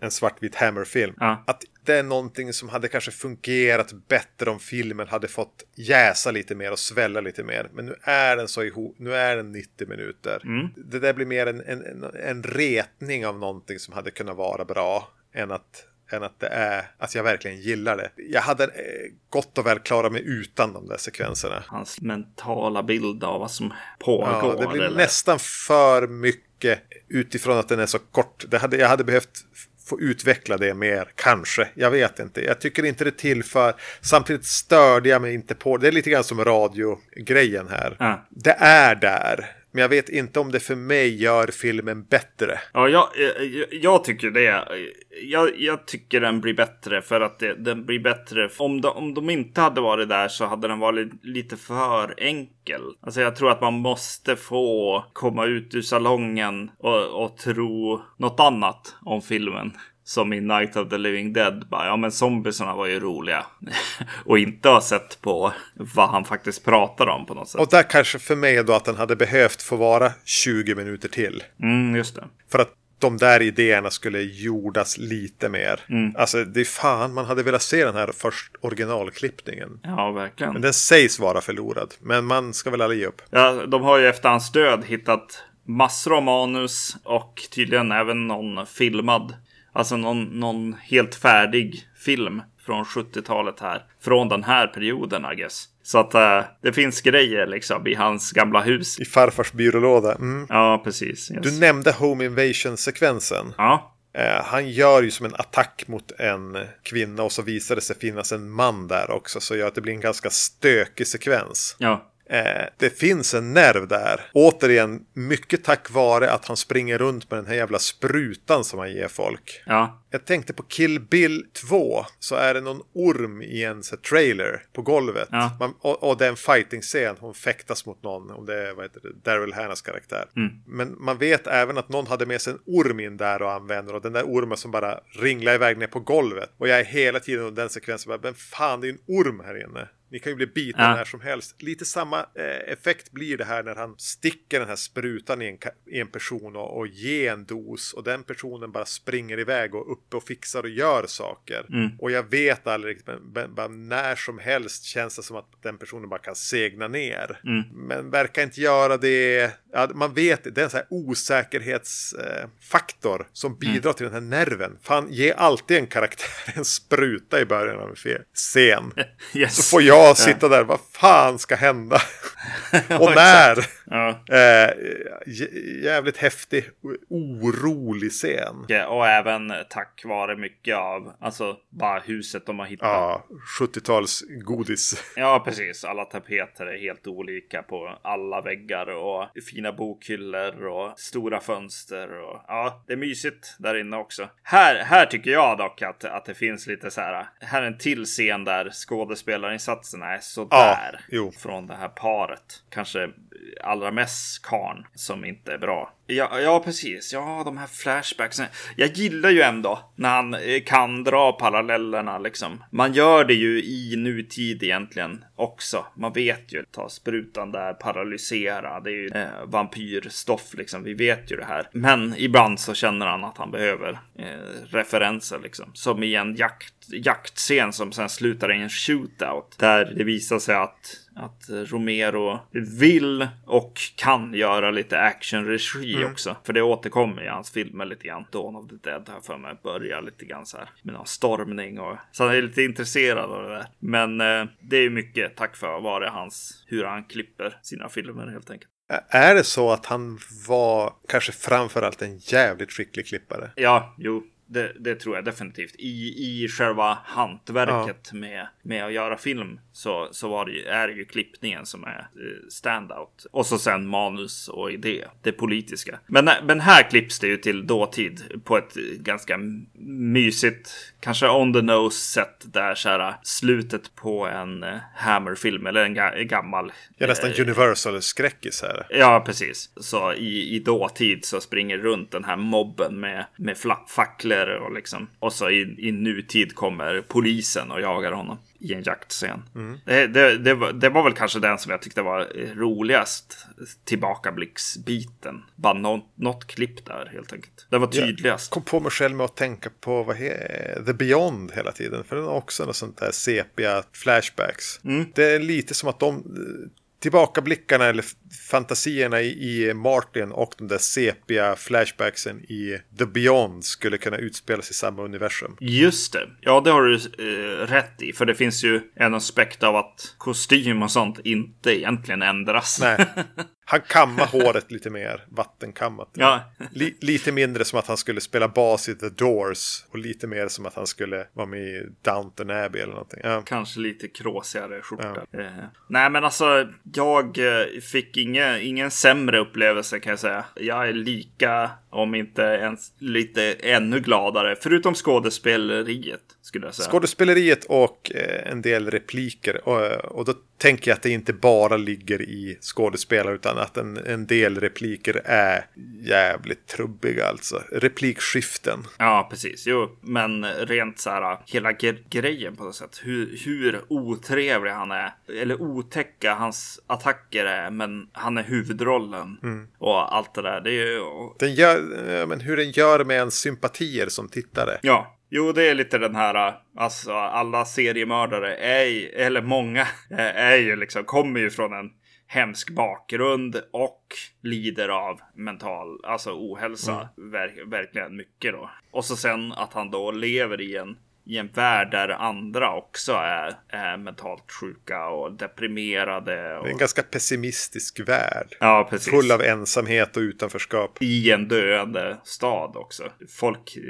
en svartvit Hammer-film. Ja. Att är någonting som hade kanske fungerat bättre om filmen hade fått jäsa lite mer och svälla lite mer. Men nu är den så ihop, nu är den 90 minuter. Det där blir mer en, en, en, retning av någonting som hade kunnat vara bra än att än att det är att jag verkligen gillar det. Jag hade eh, gott och väl klarat mig utan de där sekvenserna. hans mentala bild av vad som pågår. Ja, det blir eller- nästan för mycket utifrån att den är så kort. Det hade, jag hade behövt få utveckla det mer, kanske. Jag vet inte. Jag tycker inte det tillför. Samtidigt störde jag mig inte på det. är lite grann som radiogrejen här. Ja. Det är där. Men jag vet inte om det för mig gör filmen bättre. Ja, jag, jag, jag tycker det. Jag, jag tycker den blir bättre för att det, den blir bättre. Om de, om de inte hade varit där så hade den varit lite för enkel. Alltså jag tror att man måste få komma ut ur salongen och, och tro något annat om filmen. Som i Night of the Living Dead. Bara, ja men zombiesarna var ju roliga. och inte ha sett på vad han faktiskt pratar om på något sätt. Och där kanske för mig då att den hade behövt få vara 20 minuter till. Mm, just det. För att de där idéerna skulle jordas lite mer. Alltså det är fan man hade velat se den här först originalklippningen. Ja, verkligen. Men den sägs vara förlorad. Men man ska väl aldrig ge upp. Ja, de har ju efter hans död hittat massor av manus och tydligen även någon filmad. Alltså någon, någon helt färdig film från 70-talet här. Från den här perioden, I guess. Så att eh, det finns grejer liksom i hans gamla hus. I farfars byrålåda. Mm. Ja, precis. Yes. Du nämnde Home Invasion-sekvensen. Ja, Eh, han gör ju som en attack mot en kvinna och så visar det sig finnas en man där också. Så gör att det blir en ganska stökig sekvens. ja. Eh, det finns en nerv där. Återigen, mycket tack vare att han springer runt med den här jävla sprutan som han ger folk. Ja, jag tänkte på Kill Bill 2 så är det någon orm i en så trailer på golvet. Ja. Man, och, och det är en fighting-scen. Hon fäktas mot någon. Om det är vad heter det, Daryl Hannas karaktär. Men man vet även att någon hade med sig en orm in där och använder. Och den där ormen som bara ringlar iväg ner på golvet. Och jag är hela tiden under den sekvensen bara, men fan det är en orm här inne. Ni kan ju bli bitna Ja. när som helst. Lite samma eh, effekt blir det här när han sticker den här sprutan i en, i en person och, och ger en dos. Och den personen bara springer iväg och uppe och fixar och gör saker. Och jag vet aldrig riktigt, men, men när som helst känns det som att den personen bara kan segna ner. Men verkar inte göra det. Ja, man vet det, det är en sån här osäkerhetsfaktor eh, som bidrar till den här nerven. Fan, ge alltid en karaktär en spruta i början av en scen. Yes. Så får jag sitta där, vad fan ska hända? och när? Ja. Eh, jä- jävligt häftig, orolig scen. Och även tack vare mycket av, alltså bara huset de har hittat. Ja, 70-tals godis. Ja, precis. Alla tapeter är helt olika på alla väggar och fina bokhyllor och stora fönster. Och, ja, det är mysigt där inne också. Här, här tycker jag dock att, att det finns lite så här. Här är en till scen där skådespelarinsatserna är sådär. Ja, jo. Från det här paret. Kanske allra mest karn som inte är bra. Ja, ja, precis. Ja, de här flashbacksen. Jag gillar ju ändå när han eh, kan dra parallellerna liksom. Man gör det ju i nutid egentligen också. Man vet ju. Ta sprutan där, paralysera. Det är ju eh, vampyrstoff liksom. Vi vet ju det här. Men ibland så känner han att han behöver eh, referenser liksom. Som i en jakt, jaktscen som sen slutar i en shootout. Där det visar sig att att Romero vill och kan göra lite actionregi också. För det återkommer i hans filmer lite grann. Dawn of the Dead har för mig börjar lite grann så här med någon stormning och så han är lite intresserad av det där. Men eh, det är mycket tack för vare hans hur han klipper sina filmer helt enkelt. Är det så att han var kanske framförallt en jävligt skicklig klippare? Ja, jo. Det, det tror jag definitivt. I, i själva hantverket med, med att göra film så, så var det ju, är det ju klippningen som är eh, standout. Och så sen manus och idé, det politiska. Men, men här klipps det ju till dåtid på ett eh, ganska mysigt, kanske on the nose sätt där så här slutet på en eh, Hammer-film eller en ga, gammal Ja, nästan Universal-skräckis här. Ja, precis. Så i, i dåtid så springer runt den här mobben med, med fla- facklor och liksom. Och så i, i nutid kommer polisen och jagar honom i en jaktscen. Det, det, det, var, det var väl kanske den som jag tyckte var roligast tillbakablicksbiten. Bara nå- något klipp där helt enkelt. Det var tydligast. kom på mig själv med att tänka på vad he- The Beyond hela tiden. För den har också något sånt där sepia flashbacks. Det är lite som att de tillbakablickarna eller fantasierna i, i Martin och de där sepia flashbacksen i The Beyond skulle kunna utspelas i samma universum. Just det. Ja, det har du eh, rätt i. För det finns ju en aspekt av att kostym och sånt inte egentligen ändras. Nej. Han kammar håret lite mer vattenkammat. Ja, Li- lite mindre som att han skulle spela bas i The Doors. Och lite mer som att han skulle vara med i Downton Abbey eller någonting. Ja. kanske lite kråsigare skjorta. Eh, nej, men alltså jag eh, fick inga, ingen sämre upplevelse kan jag säga. Jag är lika, om inte ens lite ännu gladare, förutom skådespeleriet skulle jag säga. Skådespeleriet och eh, en del repliker. Och, och då tänker jag att det inte bara ligger i skådespelare utan att en, en del repliker är jävligt trubbiga alltså. Replikskiften. Ja, precis. Jo, men rent så här hela grejen på något sätt. Hur, hur otrevlig han är. Eller otäcka hans attacker är. Men han är huvudrollen. Och allt det där. Det är ju... Den gör, men hur den gör med en sympatier som tittare. Ja, jo det är lite den här, alltså alla seriemördare är, eller många, är är ju liksom, kommer ju från en hemsk bakgrund och lider av mental, alltså ohälsa, ver- verkligen mycket då. Och så sen att han då lever i en i en värld där andra också är, är mentalt sjuka och deprimerade. Och... Det är en ganska pessimistisk värld. Ja, precis. Full av ensamhet och utanförskap. I en döende stad också. Folk, eh,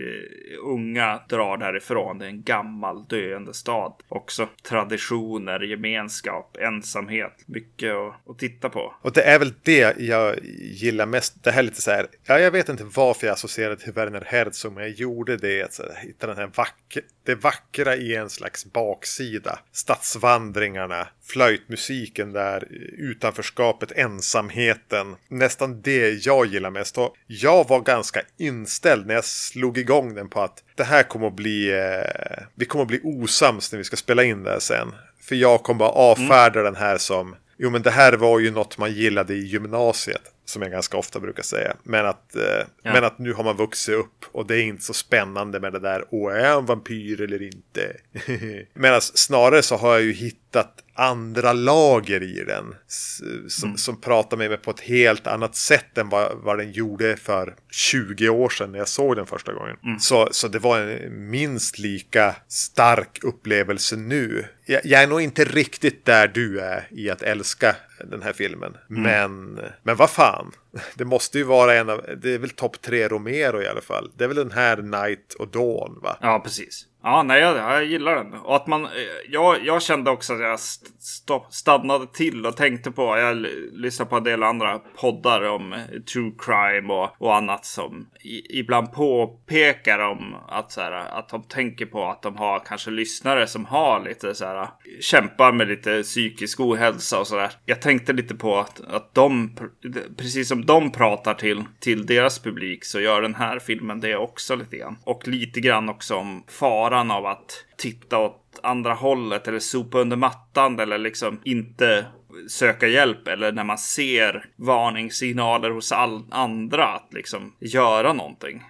unga drar därifrån. Det är en gammal döende stad också. Traditioner, gemenskap, ensamhet. Mycket att, att titta på. Och det är väl det jag gillar mest. Det här är lite så här. Ja, jag vet inte varför jag associerade till Werner Herzog, men jag gjorde det. Hitta den här vackra, det vackra i en slags baksida. Stadsvandringarna, flöjtmusiken där, utanförskapet, ensamheten. Nästan det jag gillar mest. Och jag var ganska inställd när jag slog igång den på att det här kommer att bli, eh, vi kommer att bli osams när vi ska spela in det här sen. För jag kommer bara avfärda den här som, jo men det här var ju något man gillade i gymnasiet. Som jag ganska ofta brukar säga. Men att, eh, Ja. men att nu har man vuxit upp och det är inte så spännande med det där. Åh, är jag en vampyr eller inte? Medan snarare så har jag ju hittat andra lager i den. Som, som pratar med mig på ett helt annat sätt än vad, vad den gjorde för 20 år sedan när jag såg den första gången. Så, så det var en minst lika stark upplevelse nu. Jag, jag är nog inte riktigt där du är i att älska den här filmen. Men, men vad fan. Det måste ju vara en av, det är väl topp tre Romero i alla fall. Det är väl den här Night och Dawn va? Ja, precis. Ja, nej, jag, jag gillar den. Och att man, eh, jag, jag kände också att jag stopp, stannade till och tänkte på, jag lyssnade på en del andra poddar om eh, true crime och, och annat som i, ibland påpekar om att, så här, att de tänker på att de har kanske lyssnare som har lite så här, kämpar med lite psykisk ohälsa och sådär. Jag tänkte lite på att, att de, precis som de pratar till, till deras publik så gör den här filmen det också lite grann. Och lite grann också om faran av att titta åt andra hållet eller sopa under mattan eller liksom inte söka hjälp eller när man ser varningssignaler hos all andra att liksom göra någonting.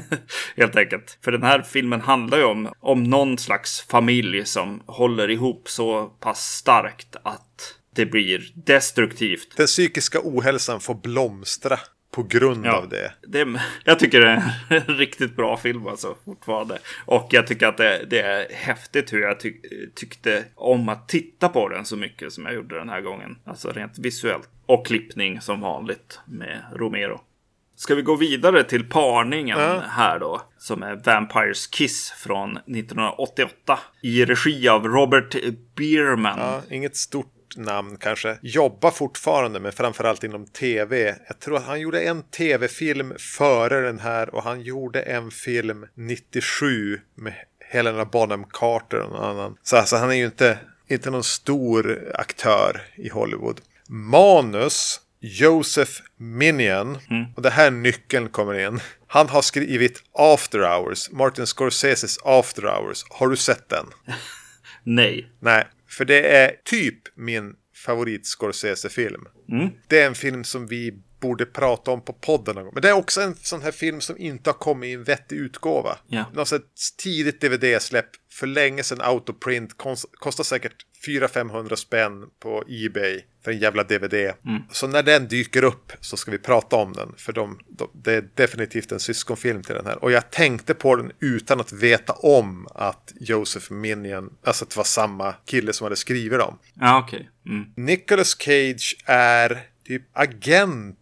Helt enkelt. För den här filmen handlar ju om, om någon slags familj som håller ihop så pass starkt att det blir destruktivt. Den psykiska ohälsan får blomstra på grund av det. det. Jag tycker det är en riktigt bra film alltså fortfarande. Och jag tycker att det, det är häftigt hur jag tyck, tyckte om att titta på den så mycket som jag gjorde den här gången. Alltså rent visuellt. Och klippning som vanligt med Romero. Ska vi gå vidare till parningen Ja. här då? Som är Vampires Kiss från 1988. I regi av Robert Bierman. Ja, inget stort namn kanske. Jobbar fortfarande men framförallt inom tv. Jag tror att han gjorde en tv-film före den här och han gjorde en film 97 med Helena Bonham Carter och någon annan. Så alltså, han är ju inte, inte någon stor aktör i Hollywood. Manus Joseph Minion. Och det här nyckeln kommer in. Han har skrivit After Hours, Martin Scorseses After Hours. Har du sett den? Nej. Nej, för det är typ min favorit Scorsese-film. Det är en film som vi borde prata om på podden någon gång. Men det är också en sån här film som inte har kommit i en vettig utgåva. Ja. Något tidigt DVD-släpp för länge sedan autoprint. Kostar säkert 400-500 spänn på Ebay för en jävla DVD. Så när den dyker upp så ska vi prata om den. För de, de, det är definitivt en syskonfilm till den här. Och jag tänkte på den utan att veta om att Joseph Minion, alltså att det var samma kille som hade skrivit dem. Ja, okej. Mm. Nicolas Cage är typ agent.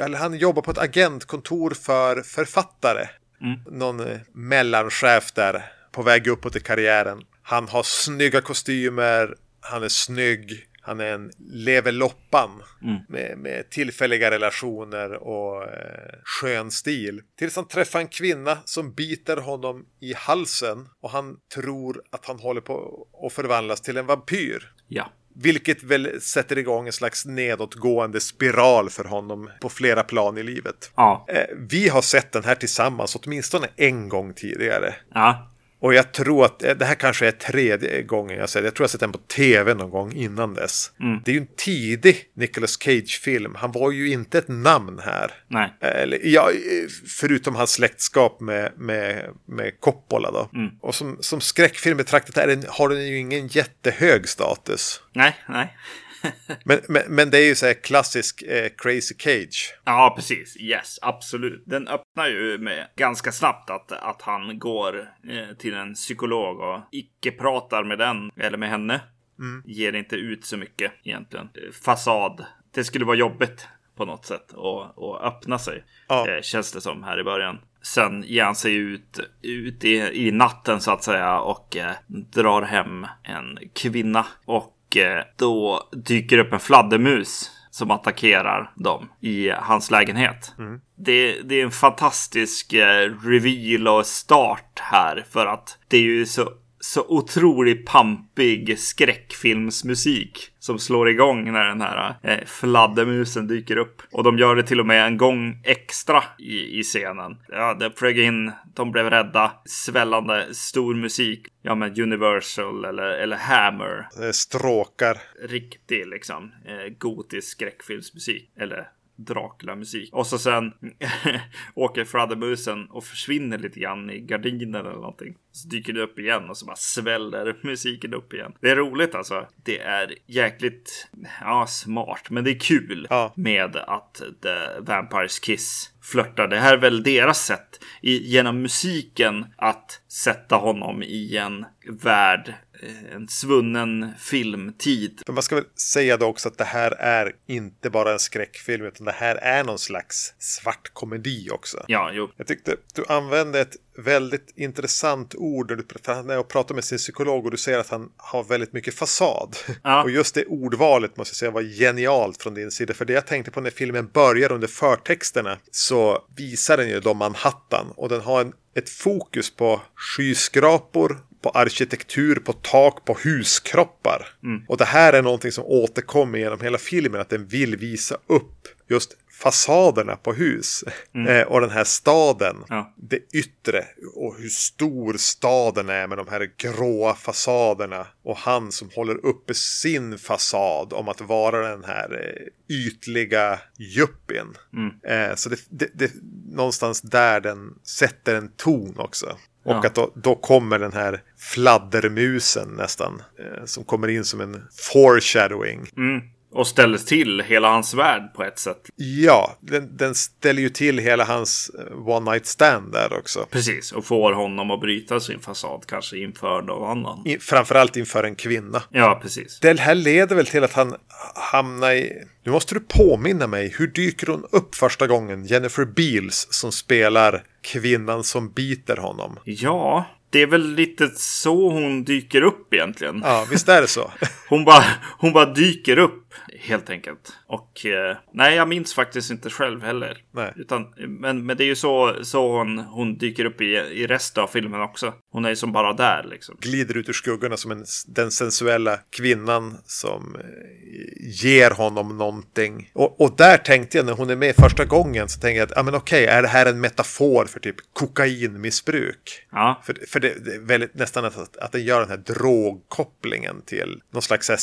Eller han jobbar på ett agentkontor för författare. Någon eh, mellanchef där. På väg uppåt i karriären. Han har snygga kostymer. Han är snygg. Han är en lever loppan. Med, med tillfälliga relationer och eh, skön stil. Tills han träffar en kvinna som biter honom i halsen. Och han tror att han håller på att förvandlas till en vampyr. Ja. Vilket väl sätter igång en slags nedåtgående spiral för honom på flera plan i livet. Ja. Eh, Vi har sett den här tillsammans åtminstone en gång tidigare. Ja. Och jag tror att eh, det här kanske är tredje gången jag ser det. Jag tror jag sett den på tv någon gång innan dess. Det är ju en tidig Nicolas Cage-film. Han var ju inte ett namn här. Nej. Eller, ja, eh, förutom hans släktskap med, med, med Coppola då. Och som, som skräckfilm betraktat är den, har den ju ingen jättehög status. Nej, nej. Men, men, men det är ju så här klassisk eh, Crazy Cage. Ja, precis. Yes, absolut. Den öppnar ju med ganska snabbt att, att han går eh, till en psykolog och icke pratar med den eller med henne. Ger inte ut så mycket egentligen. Fasad. Det skulle vara jobbigt på något sätt att, att öppna sig. Ja. Eh, känns det som här i början. Sen ger han sig ut, ut i, i natten så att säga och eh, drar hem en kvinna. Och då dyker upp en fladdermus som attackerar dem i hans lägenhet. Det, det är en fantastisk eh, reveal och start här för att det är ju så så otroligt pampig skräckfilmsmusik som slår igång när den här eh, fladdermusen dyker upp. Och de gör det till och med en gång extra i, i scenen. Ja, det flög in, de blev rädda, svällande stor musik. Ja, men Universal eller, eller Hammer. Stråkar. Riktig liksom eh, gotisk skräckfilmsmusik. Eller Dracula-musik. Och så sen åker fladdermusen och försvinner lite grann i gardinen eller någonting. Så dyker det upp igen och så bara sväller musiken upp igen. Det är roligt alltså. Det är jäkligt, ja, smart. Men det är kul Ja. med att The Vampires Kiss flörtar. Det här är väl deras sätt i, genom musiken att sätta honom i en värld, en svunnen filmtid. Men man ska väl säga då också att det här är inte bara en skräckfilm utan det här är någon slags svart komedi också. Ja, jo. Jag tyckte du använde ett väldigt intressant ord när du när jag pratar med sin psykolog och du säger att han har väldigt mycket fasad. Ja. Och just det ordvalet måste jag säga var genialt från din sida. För det jag tänkte på när filmen börjar under förtexterna så visar den ju då Manhattan och den har en, ett fokus på skyskrapor, på arkitektur, på tak, på huskroppar. Och det här är någonting som återkommer genom hela filmen, att den vill visa upp just fasaderna på hus. Eh, och den här staden, Ja. det yttre och hur stor staden är med de här gråa fasaderna. Och han som håller uppe sin fasad om att vara den här eh, ytliga juppien. Eh, så det, det, det någonstans där den sätter en ton också. Och Ja. att då, då kommer den här fladdermusen nästan. Eh, som kommer in som en foreshadowing. Mm. Och ställer till hela hans värld på ett sätt. Ja, den, den ställer ju till hela hans eh, one night stand där också. Precis, och får honom att bryta sin fasad kanske inför någon annan. I, framförallt inför en kvinna. Ja, precis. Det här leder väl till att han hamnar i... Nu måste du påminna mig, hur dyker hon upp första gången? Jennifer Beals som spelar kvinnan som biter honom. Ja, det är väl lite så hon dyker upp egentligen. Ja, visst är det så? Hon bara, hon bara dyker upp helt enkelt. Och eh, nej, jag minns faktiskt inte själv heller. Nej. Utan, men, men det är ju så, så hon, hon dyker upp i, i resten av filmen också. Hon är ju som bara där liksom. Glider ut ur skuggorna som en, den sensuella kvinnan som eh, ger honom någonting. Och, och där tänkte jag när hon är med första gången så tänkte jag att, ja men okej, är det här en metafor för typ kokainmissbruk? Ja, För, för det, det är väldigt nästan att, att den gör den här drogkopplingen till någon slags så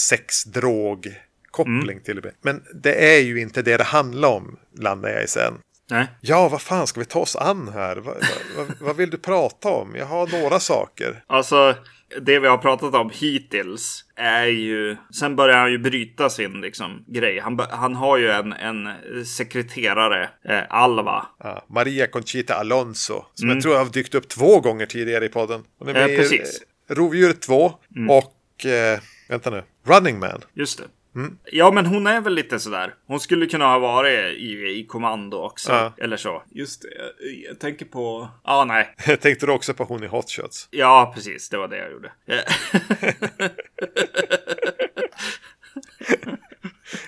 här sex-drog-koppling till och med. Men det är ju inte det det handlar om, landar jag i sen. nej. Ja, vad fan ska vi ta oss an här? Vad, vad, vad, vill du prata om? Jag har några saker. Alltså, det vi har pratat om hittills är ju... Sen börjar han ju bryta sin liksom, grej. Han, han har ju en, en sekreterare, eh, Alva. Ja, Maria Conchita Alonso, som jag tror har dykt upp två gånger tidigare i podden. Hon är med Eh, i precis. eh, Rovdjuret 2 och, eh, vänta nu, Running Man. Just det. Ja, men hon är väl lite sådär. Hon skulle kunna ha varit i, i kommando också. Ja. Eller så. Just det. Jag, jag tänker på... Ja, ah, nej. Tänkte du också på hon i Hot Shots? Ja, precis. Det var det jag gjorde.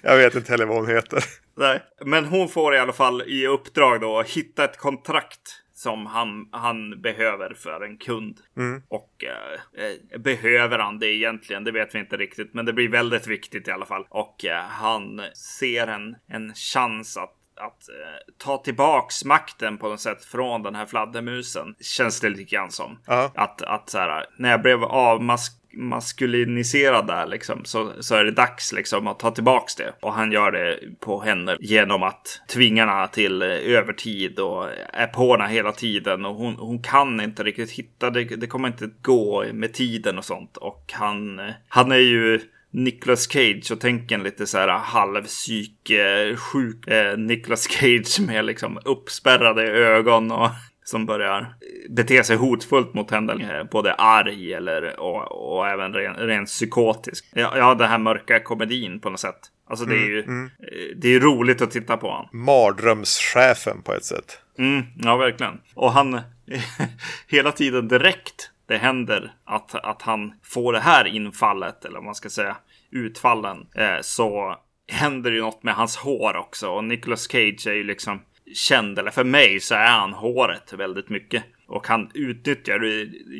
Jag vet inte heller vad hon heter. Nej, men hon får i alla fall i uppdrag då att hitta ett kontrakt som han, han behöver för en kund. Och eh, eh, behöver han det egentligen? Det vet vi inte riktigt, men det blir väldigt viktigt i alla fall. Och eh, han ser en, en chans att att eh, ta tillbaks makten på något sätt från den här fladdermusen. Känns det lite grann som. Ja. Att, att så här, när jag blev avmask maskuliniserad där liksom så, så är det dags liksom att ta tillbaks det. Och han gör det på henne genom att tvinga henne till eh, övertid och är på henne hela tiden. Och hon, hon kan inte riktigt hitta det. Det kommer inte gå med tiden och sånt. Och han, eh, han är ju Nicolas Cage och tänker en lite så här halvpsykesjuk eh, Nicolas Cage med liksom uppspärrade ögon och som börjar bete sig hotfullt mot henne. Både arg eller och, och även ren, rent psykotisk. Ja, ja, den här mörka komedin på något sätt. Alltså det är ju eh, det är roligt att titta på honom. Mardrömschefen på ett sätt. Mm, ja, verkligen. Och han hela tiden direkt det händer att, att han får det här infallet, eller vad man ska säga, utfallen, eh, så händer ju något med hans hår också. Och Nicolas Cage är ju liksom känd, eller för mig så är han håret väldigt mycket. Och han utnyttjar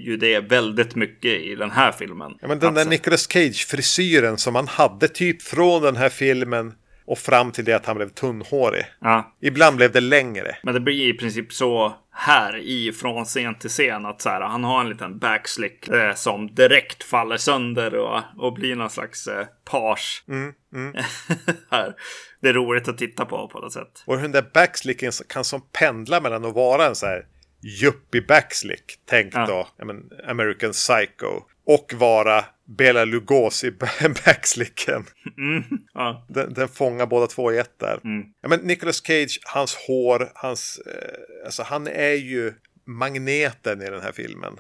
ju det väldigt mycket i den här filmen. Ja, men den där Alltså, Nicolas Cage-frisyren som han hade typ från den här filmen och fram till det att han blev tunnhårig. ja, Ibland blev det längre. Men det blir i princip så här i från scen till scen att så här, han har en liten backslick eh, som direkt faller sönder och, och blir någon slags eh, page. här. Det är roligt att titta på på något sätt. Och hur den där backslicken kan som pendla mellan att vara en så här yuppie backslick, tänk Ja. då men American Psycho, och vara Bela Lugosi backslicken. Ja, Den, den fångar båda två i ett där. Ja, men Nicolas Cage, hans hår, hans, eh, alltså han är ju magneten i den här filmen.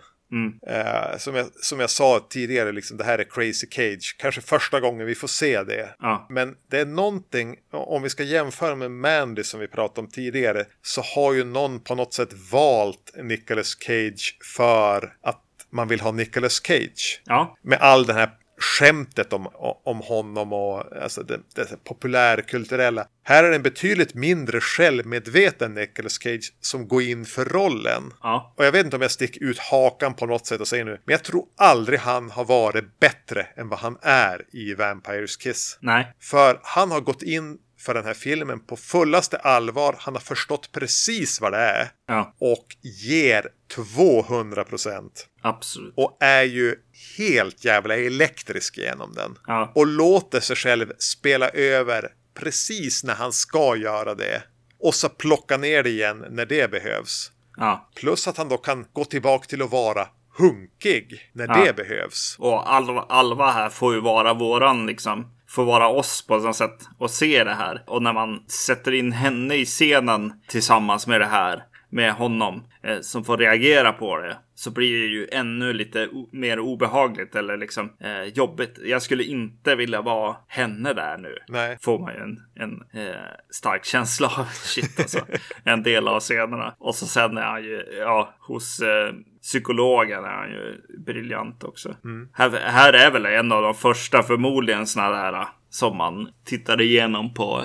Eh, som, jag, som jag sa tidigare, liksom, det här är Crazy Cage. Kanske första gången vi får se det. Ja. Men det är någonting, om vi ska jämföra med Mandy som vi pratade om tidigare, så har ju någon på något sätt valt Nicolas Cage för att man vill ha Nicolas Cage. ja, Med all den här skämtet om, om honom och alltså det, det populärkulturella. Här är det en betydligt mindre självmedveten Nicolas Cage som går in för rollen. ja, Och jag vet inte om jag sticker ut hakan på något sätt och säger nu, men jag tror aldrig han har varit bättre än vad han är i Vampires Kiss. nej, För han har gått in för den här filmen på fullaste allvar. Han har förstått precis vad det är ja, och ger 200 procent. absolut. Och är ju helt jävla elektrisk genom den. Ja. Och låter sig själv spela över precis när han ska göra det. Och så plocka ner det igen när det behövs. Ja, Plus att han då kan gå tillbaka till att vara hunkig när Ja. det behövs. och Alva, Alva här får ju vara våran liksom. Får vara oss på något sätt och se det här. Och när man sätter in henne i scenen tillsammans med det här. Med honom eh, som får reagera på det. Så blir det ju ännu lite mer obehagligt eller liksom eh, jobbigt. Jag skulle inte vilja vara henne där nu. Nej. Får man ju en, en eh, stark känsla av. Shit alltså. en del av scenerna. Och så sen är han ju, ja, hos eh, psykologen är han ju briljant också. Här, här är väl en av de första förmodligen sådana där som man tittar igenom på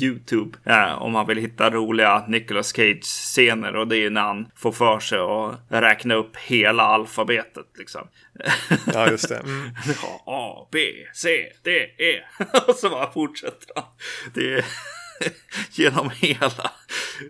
YouTube. Eh, om man vill hitta roliga Nicolas Cage-scener. Och det är ju när han får för sig att räkna upp hela alfabetet liksom. Ja, just det. Mm. Ja, A, B, C, D, E. Och så bara fortsätter han. Det är genom hela.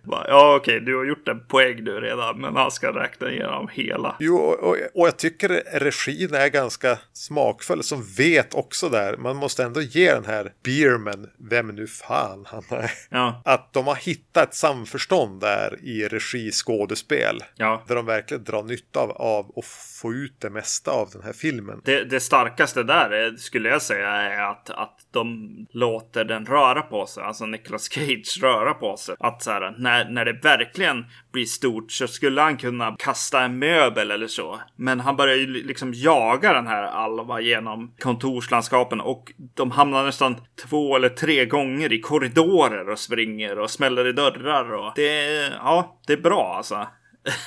Ja, okej, du har gjort en poäng nu redan, men han ska räkna igenom hela. Jo, och, och, och jag tycker regin är ganska smakfull som vet också där. Man måste ändå ge den här Bierman, vem nu fan han är. Ja, Att de har hittat ett samförstånd där i regiskådespel. ja. Där de verkligen drar nytta av, av att få ut det mesta av den här filmen. Det, det starkaste där är, skulle jag säga är att, att de låter den röra på sig. Alltså Nicolas Cage röra på sig. Att så här, när, när det verkligen blir stort så skulle han kunna kasta en möbel eller så. Men han börjar ju liksom jaga den här Alva genom kontorslandskapen och de hamnar nästan två eller tre gånger i korridorer och springer och smäller i dörrar och det är, ja, det är bra alltså.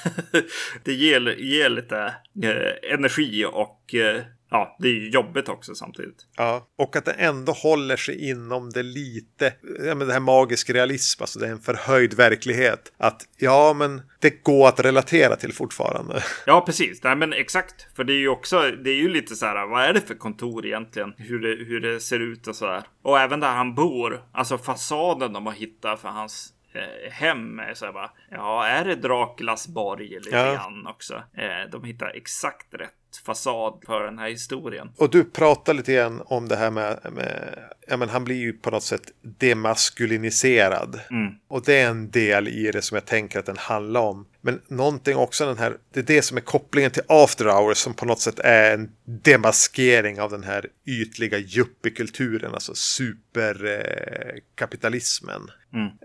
det ger, ger lite eh, energi och eh, ja, det är ju jobbigt också samtidigt. Ja, och att det ändå håller sig inom det lite, ja men det här magisk realism, alltså det är en förhöjd verklighet. Att ja, men det går att relatera till fortfarande. Ja, precis. Nej, men exakt. För det är ju också, det är ju lite så här, vad är det för kontor egentligen? Hur det, hur det ser ut och så här. Och även där han bor, alltså fasaden de har hittat för hans hem är så här bara, ja, är det Draculas borg lite Ja. grann också? Eh, de hittar exakt rätt fasad för den här historien. Och du pratar lite grann om det här med, med ja men han blir ju på något sätt demaskuliniserad. Och det är en del i det som jag tänker att den handlar om. Men någonting också den här, det är det som är kopplingen till After Hours som på något sätt är en demaskering av den här ytliga yuppiekulturen, alltså superkapitalismen.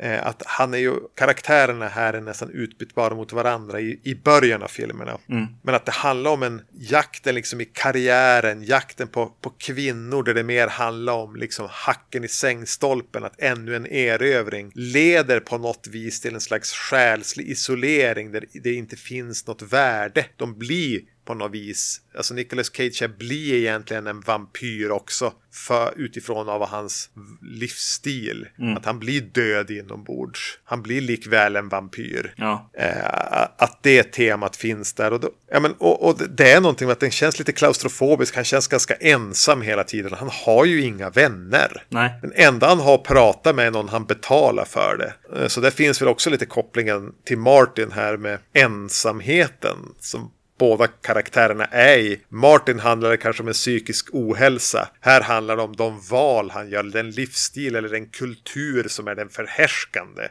Eh, att han är ju, karaktärerna här är nästan utbytbara mot varandra i, i början av filmerna. Men att det handlar om en jakten liksom i karriären, jakten på, på kvinnor där det mer handlar om liksom hacken i sängstolpen, att ännu en erövring leder på något vis till en slags själslig isolering där det inte finns något värde. De blir på något vis. Alltså Nicolas Cage blir egentligen en vampyr också för, utifrån av hans livsstil. Att han blir död inombords. Han blir likväl en vampyr. Ja. Eh, att det temat finns där. Och, då, ja, men, och, och det är någonting med att den känns lite klaustrofobisk. Han känns ganska ensam hela tiden. Han har ju inga vänner. Nej. Den enda han har att prata med är någon han betalar för det. Eh, Så där finns väl också lite kopplingen till Martin här med ensamheten som båda karaktärerna är i. Martin handlar det kanske om en psykisk ohälsa. Här handlar det om de val han gör, den livsstil eller den kultur som är den förhärskande.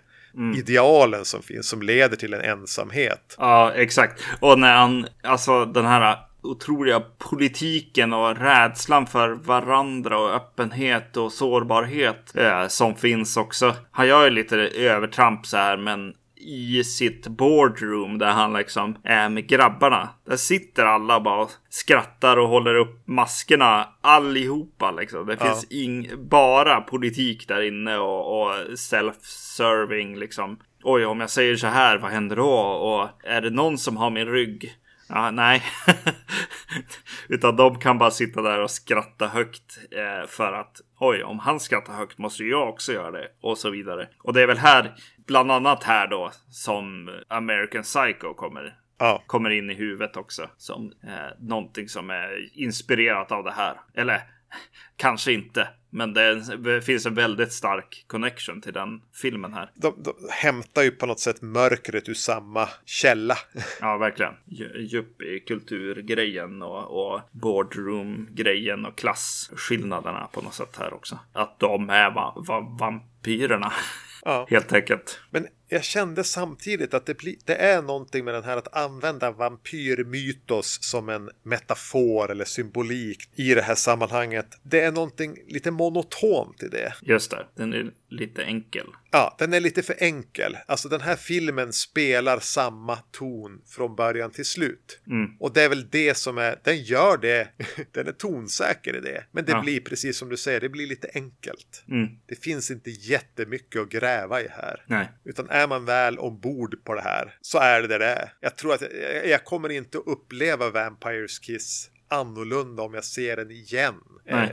Idealen som finns, som leder till en ensamhet. Ja, exakt. Och när han, alltså den här otroliga politiken och rädslan för varandra och öppenhet och sårbarhet eh, som finns också. Han gör ju lite övertramp så här, men i sitt boardroom där han liksom är med grabbarna. Där sitter alla bara och skrattar och håller upp maskerna allihopa liksom. Det finns ing- bara politik där inne och, och self-serving liksom. Oj, om jag säger så här, vad händer då? Och är det någon som har min rygg? Ja, nej. Utan de kan bara sitta där och skratta högt eh, för att oj, om han skrattar högt måste jag också göra det och så vidare. Och det är väl här, bland annat här då, som American Psycho kommer Ja. kommer in i huvudet också som eh, någonting som är inspirerat av det här. Eller kanske inte, men det, finns en väldigt stark connection till den filmen här. De, de hämtar ju på något sätt mörkret ur samma källa. Ja, verkligen. Yuppie-kulturgrejen och, och boardroom-grejen och klasskillnaderna på något sätt här också. Att de är va, va, vampyrerna. Ja. Helt enkelt. Men jag kände samtidigt att det, det är någonting med den här att använda vampyrmytos som en metafor eller symbolik i det här sammanhanget. Det är någonting lite monotont i det. Just det, den är lite enkel. Ja, den är lite för enkel. Alltså den här filmen spelar samma ton från början till slut. Och det är väl det som är, den gör det, den är tonsäker i det. Men det Ja. blir precis som du säger, det blir lite enkelt. Det finns inte jättemycket att gräva i här. Nej. Utan är man väl ombord på det här så är det det det är. Jag tror att jag, jag kommer inte uppleva Vampires Kiss annorlunda om jag ser den igen. Eh,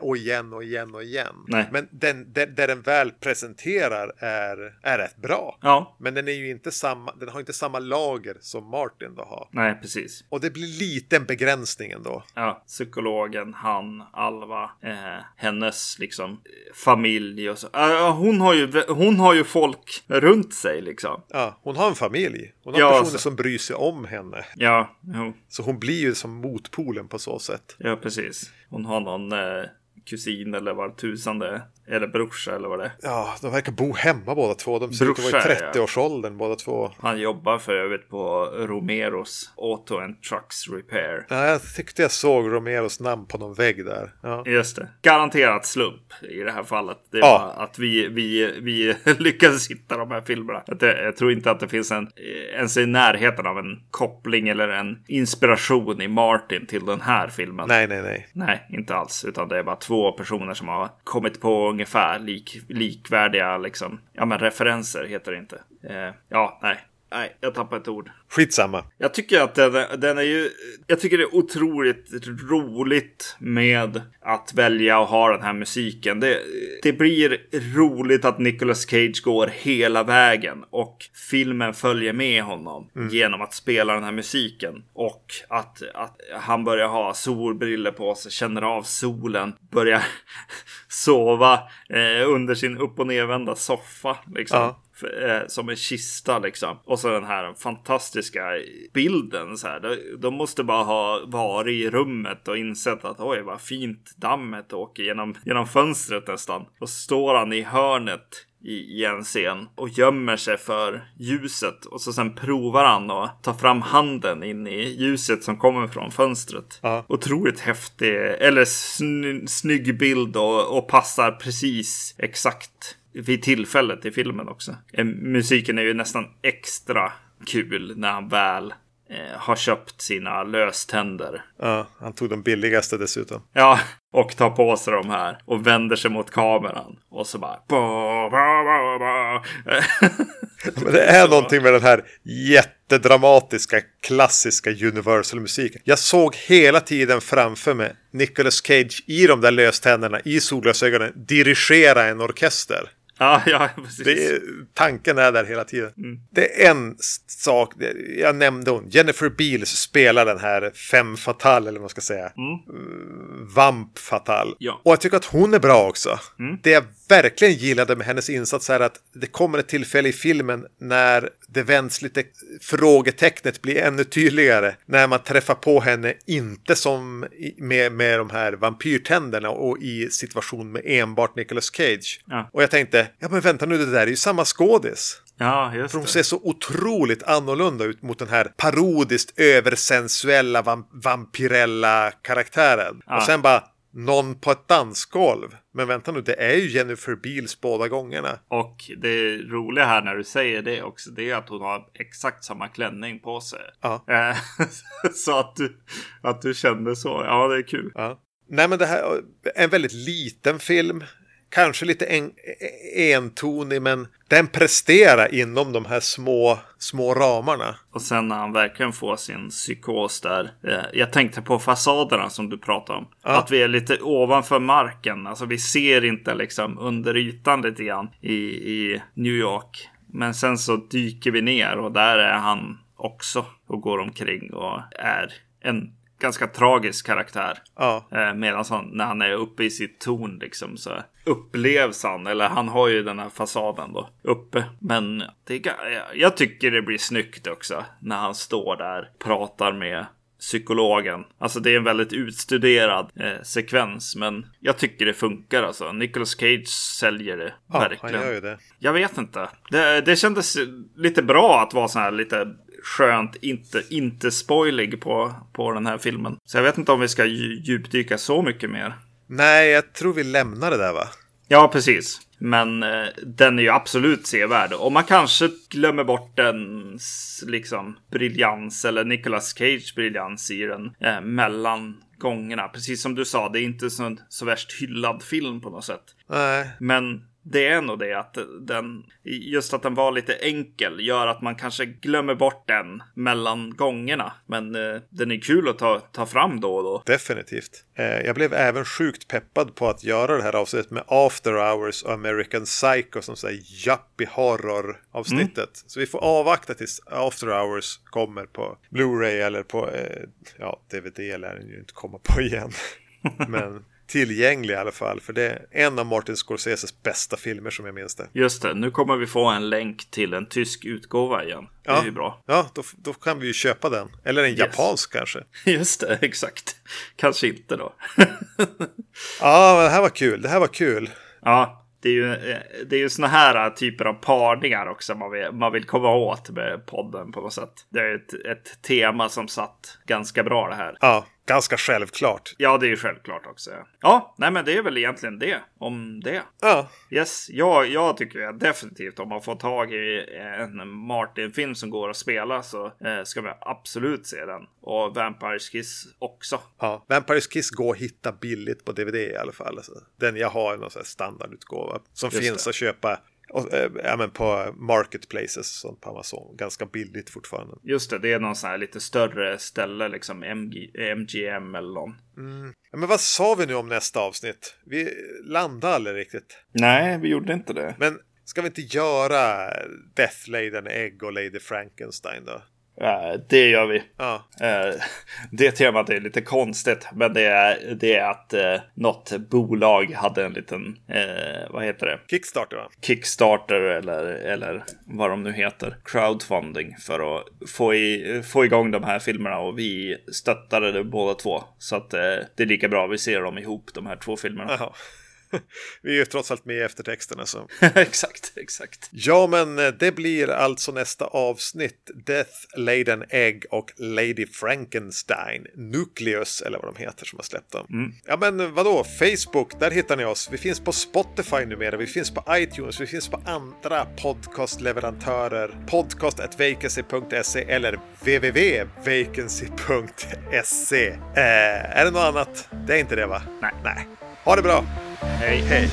och igen och igen och igen. Nej. Men den, den, där den väl presenterar är, är rätt bra. Ja, Men den är ju inte samma, den har inte samma lager som Martin då har. nej precis. Och det blir lite en begränsning ändå. Ja, psykologen, han, Alva, eh, hennes liksom eh, familj och så. Ja, hon, har ju, hon har ju folk runt sig liksom. Ja, hon har en familj. Hon har Ja, personer alltså. som bryr sig om henne. Ja, jo, Så hon blir ju som motpolen på så sätt. ja precis. Hon har någon eh, kusin eller vad tusan det är. Eller brorsa eller vad det är. Ja, de verkar bo hemma båda två. De ser ut att vara i Brorsor, ja. 30-årsåldern båda två. Han jobbar för övrigt på Romeros Auto and Trucks Repair. Ja, jag tyckte jag såg Romeros namn på någon vägg där. Ja, Just det. Garanterat slump i det här fallet. Det Ja. var att vi, vi, vi lyckades hitta de här filmerna. Jag tror inte att det finns en, ens i närheten av en koppling eller en inspiration i Martin till den här filmen. nej, nej, nej. Nej, inte alls. Utan det är bara två personer som har kommit på ungefär lik, likvärdiga liksom, ja men referenser heter det inte. Eh, ja, nej. Nej, jag tappade ett ord. Skitsamma. Jag tycker att den, är- den är ju... Jag tycker det är otroligt roligt med att välja att ha den här musiken. Det, det blir roligt att Nicolas Cage går hela vägen och filmen följer med honom genom att spela den här musiken. Och att, att han börjar ha solbriller på sig, känner av solen, börjar sova eh, under sin upp och nervända soffa. Liksom. Ja. F- eh, som en kista liksom. Och så den här fantastiska bilden. Så här. De, de måste bara ha varit i rummet och insett att oj vad fint dammet åker genom, genom fönstret nästan. Och står han i hörnet i, i en scen och gömmer sig för ljuset och så sen provar han att ta fram handen in i ljuset som kommer från fönstret. Ja. Otroligt häftig, eller sny, snygg bild och, och passar precis exakt vid tillfället i filmen också. Eh, Musiken är ju nästan extra kul när han väl eh, har köpt sina löständer. Ja, han tog de billigaste dessutom. Ja, och tar på sig de här och vänder sig mot kameran. Och så bara... Ba, ba, ba, ba. Men det är någonting med den här jättedramatiska klassiska Universal-musiken. Jag såg hela tiden framför mig Nicolas Cage i de där löständerna i solglasögonen dirigera en orkester. Ja, ja, precis. Det tanken är där hela tiden. Det är en sak, jag nämnde hon, Jennifer Beals spelar den här fem fatal eller vad man ska säga. Mm, Vamp fatal. Ja. Och jag tycker att hon är bra också. Det jag verkligen gillade med hennes insats är att det kommer ett tillfälle i filmen när det vänds lite, frågetecknet blir ännu tydligare. När man träffar på henne, inte som med, med de här vampyrtänderna och i situation med enbart Nicolas Cage. Ja. Och jag tänkte, ja men vänta nu, det där är ju samma skådis. Ja, just För de det. ser så otroligt annorlunda ut mot den här parodiskt översensuella vam- vampirella karaktären. Ja. Och sen bara någon på ett dansgolv. Men vänta nu, det är ju Jennifer Beals båda gångerna. Och det roliga här när du säger det också, det är att hon har exakt samma klänning på sig. Ja. Eh, så att du, att du kände så, ja det är kul. Ja. Nej men det här är en väldigt liten film. Kanske lite en, entonig men den presterar inom de här små, små ramarna. Och sen när han verkligen får sin psykos där. Eh, jag tänkte på fasaderna som du pratade om. Ja. Att vi är lite ovanför marken. Alltså vi ser inte liksom under ytan lite grann i, i New York. Men sen så dyker vi ner och där är han också och går omkring och är en ganska tragisk karaktär. Ja, Eh, Medan han, när han är uppe i sitt torn liksom så upplevs han, eller han har ju den här fasaden då uppe. Men det jag tycker det blir snyggt också när han står där, pratar med psykologen. Alltså det är en väldigt utstuderad eh, sekvens, men jag tycker det funkar alltså. Nicolas Cage säljer det ja han verkligen. gör ju det. Jag vet inte. Det, det kändes lite bra att vara så här lite skönt, inte, inte spoilig på, på den här filmen. Så jag vet inte om vi ska dju- djupdyka så mycket mer. Nej, jag tror vi lämnar det där va? Ja, precis. Men eh, den är ju absolut sevärd. Och man kanske glömmer bort den liksom briljans eller Nicolas Cage briljans i den eh, mellan gångerna. Precis som du sa, det är inte så, så värst hyllad film på något sätt. Nej, Men det är nog det att den, just att den var lite enkel gör att man kanske glömmer bort den mellan gångerna. Men eh, den är kul att ta, ta fram då och då. definitivt. Eh, jag blev även sjukt peppad på att göra det här avsnittet med After Hours och American Psycho som säger yuppie horror avsnittet. Så vi får avvakta tills After Hours kommer på Blu-ray eller på eh, ja, DVD lär den ju inte komma på igen. Men tillgänglig i alla fall. För det är en av Martin Scorseses bästa filmer som jag minns det. Just det, nu kommer vi få en länk till en tysk utgåva igen. Det är Ja. ju bra. Ja, då, då kan vi ju köpa den. Eller en japansk kanske. Just det, exakt. Kanske inte då. Ja, men det här var kul. Det här var kul. ja, det är ju, det är ju såna här typer av parningar också man vill, man vill komma åt med podden på något sätt. Det är ett, ett tema som satt ganska bra det här. Ja, ganska självklart. Ja, det är ju självklart också. Ja, ja nej, men det är väl egentligen det om det. Ja, Yes, ja, jag tycker ju definitivt om man får tag i en Martin-film som går att spela så eh, ska man absolut se den. Och Vampires Kiss också. ja. Vampires Kiss går att hitta billigt på DVD i alla fall. Alltså, den jag har är någon standardutgåva som Just finns det. att köpa och, eh, ja, men på marketplaces sånt på Amazon. Ganska billigt fortfarande. Just det, det är någon sån här lite större ställe, liksom MG, MGM eller någon. Ja, men vad sa vi nu om nästa avsnitt? Vi landade aldrig riktigt. Nej, vi gjorde inte det. Men ska vi inte göra Death Laden Egg och Lady Frankenstein då? Eh, det gör vi. Ja. Eh, det temat är lite konstigt, men det är, det är att eh, något bolag hade en liten, vad heter det? Kickstarter va? Kickstarter eller, eller vad de nu heter. Crowdfunding för att få, i, få igång de här filmerna och vi stöttade det båda två. Så att det är lika bra vi ser dem ihop, de här två filmerna. Jaha. Vi är ju trots allt med i eftertexterna så. exakt, exakt. Ja, men eh, det blir alltså nästa avsnitt. Death, Laden Egg och Lady Frankenstein. Nucleus, eller vad de heter som har släppt dem. Ja, men vadå? Facebook, där hittar ni oss. Vi finns på Spotify numera. Vi finns på iTunes. Vi finns på andra podcastleverantörer. Podcast.vacancy.se eller www.vacancy.se. Eh, är det något annat? Det är inte det, va? Nej. Nej. Ha det bra! Hej. Hej!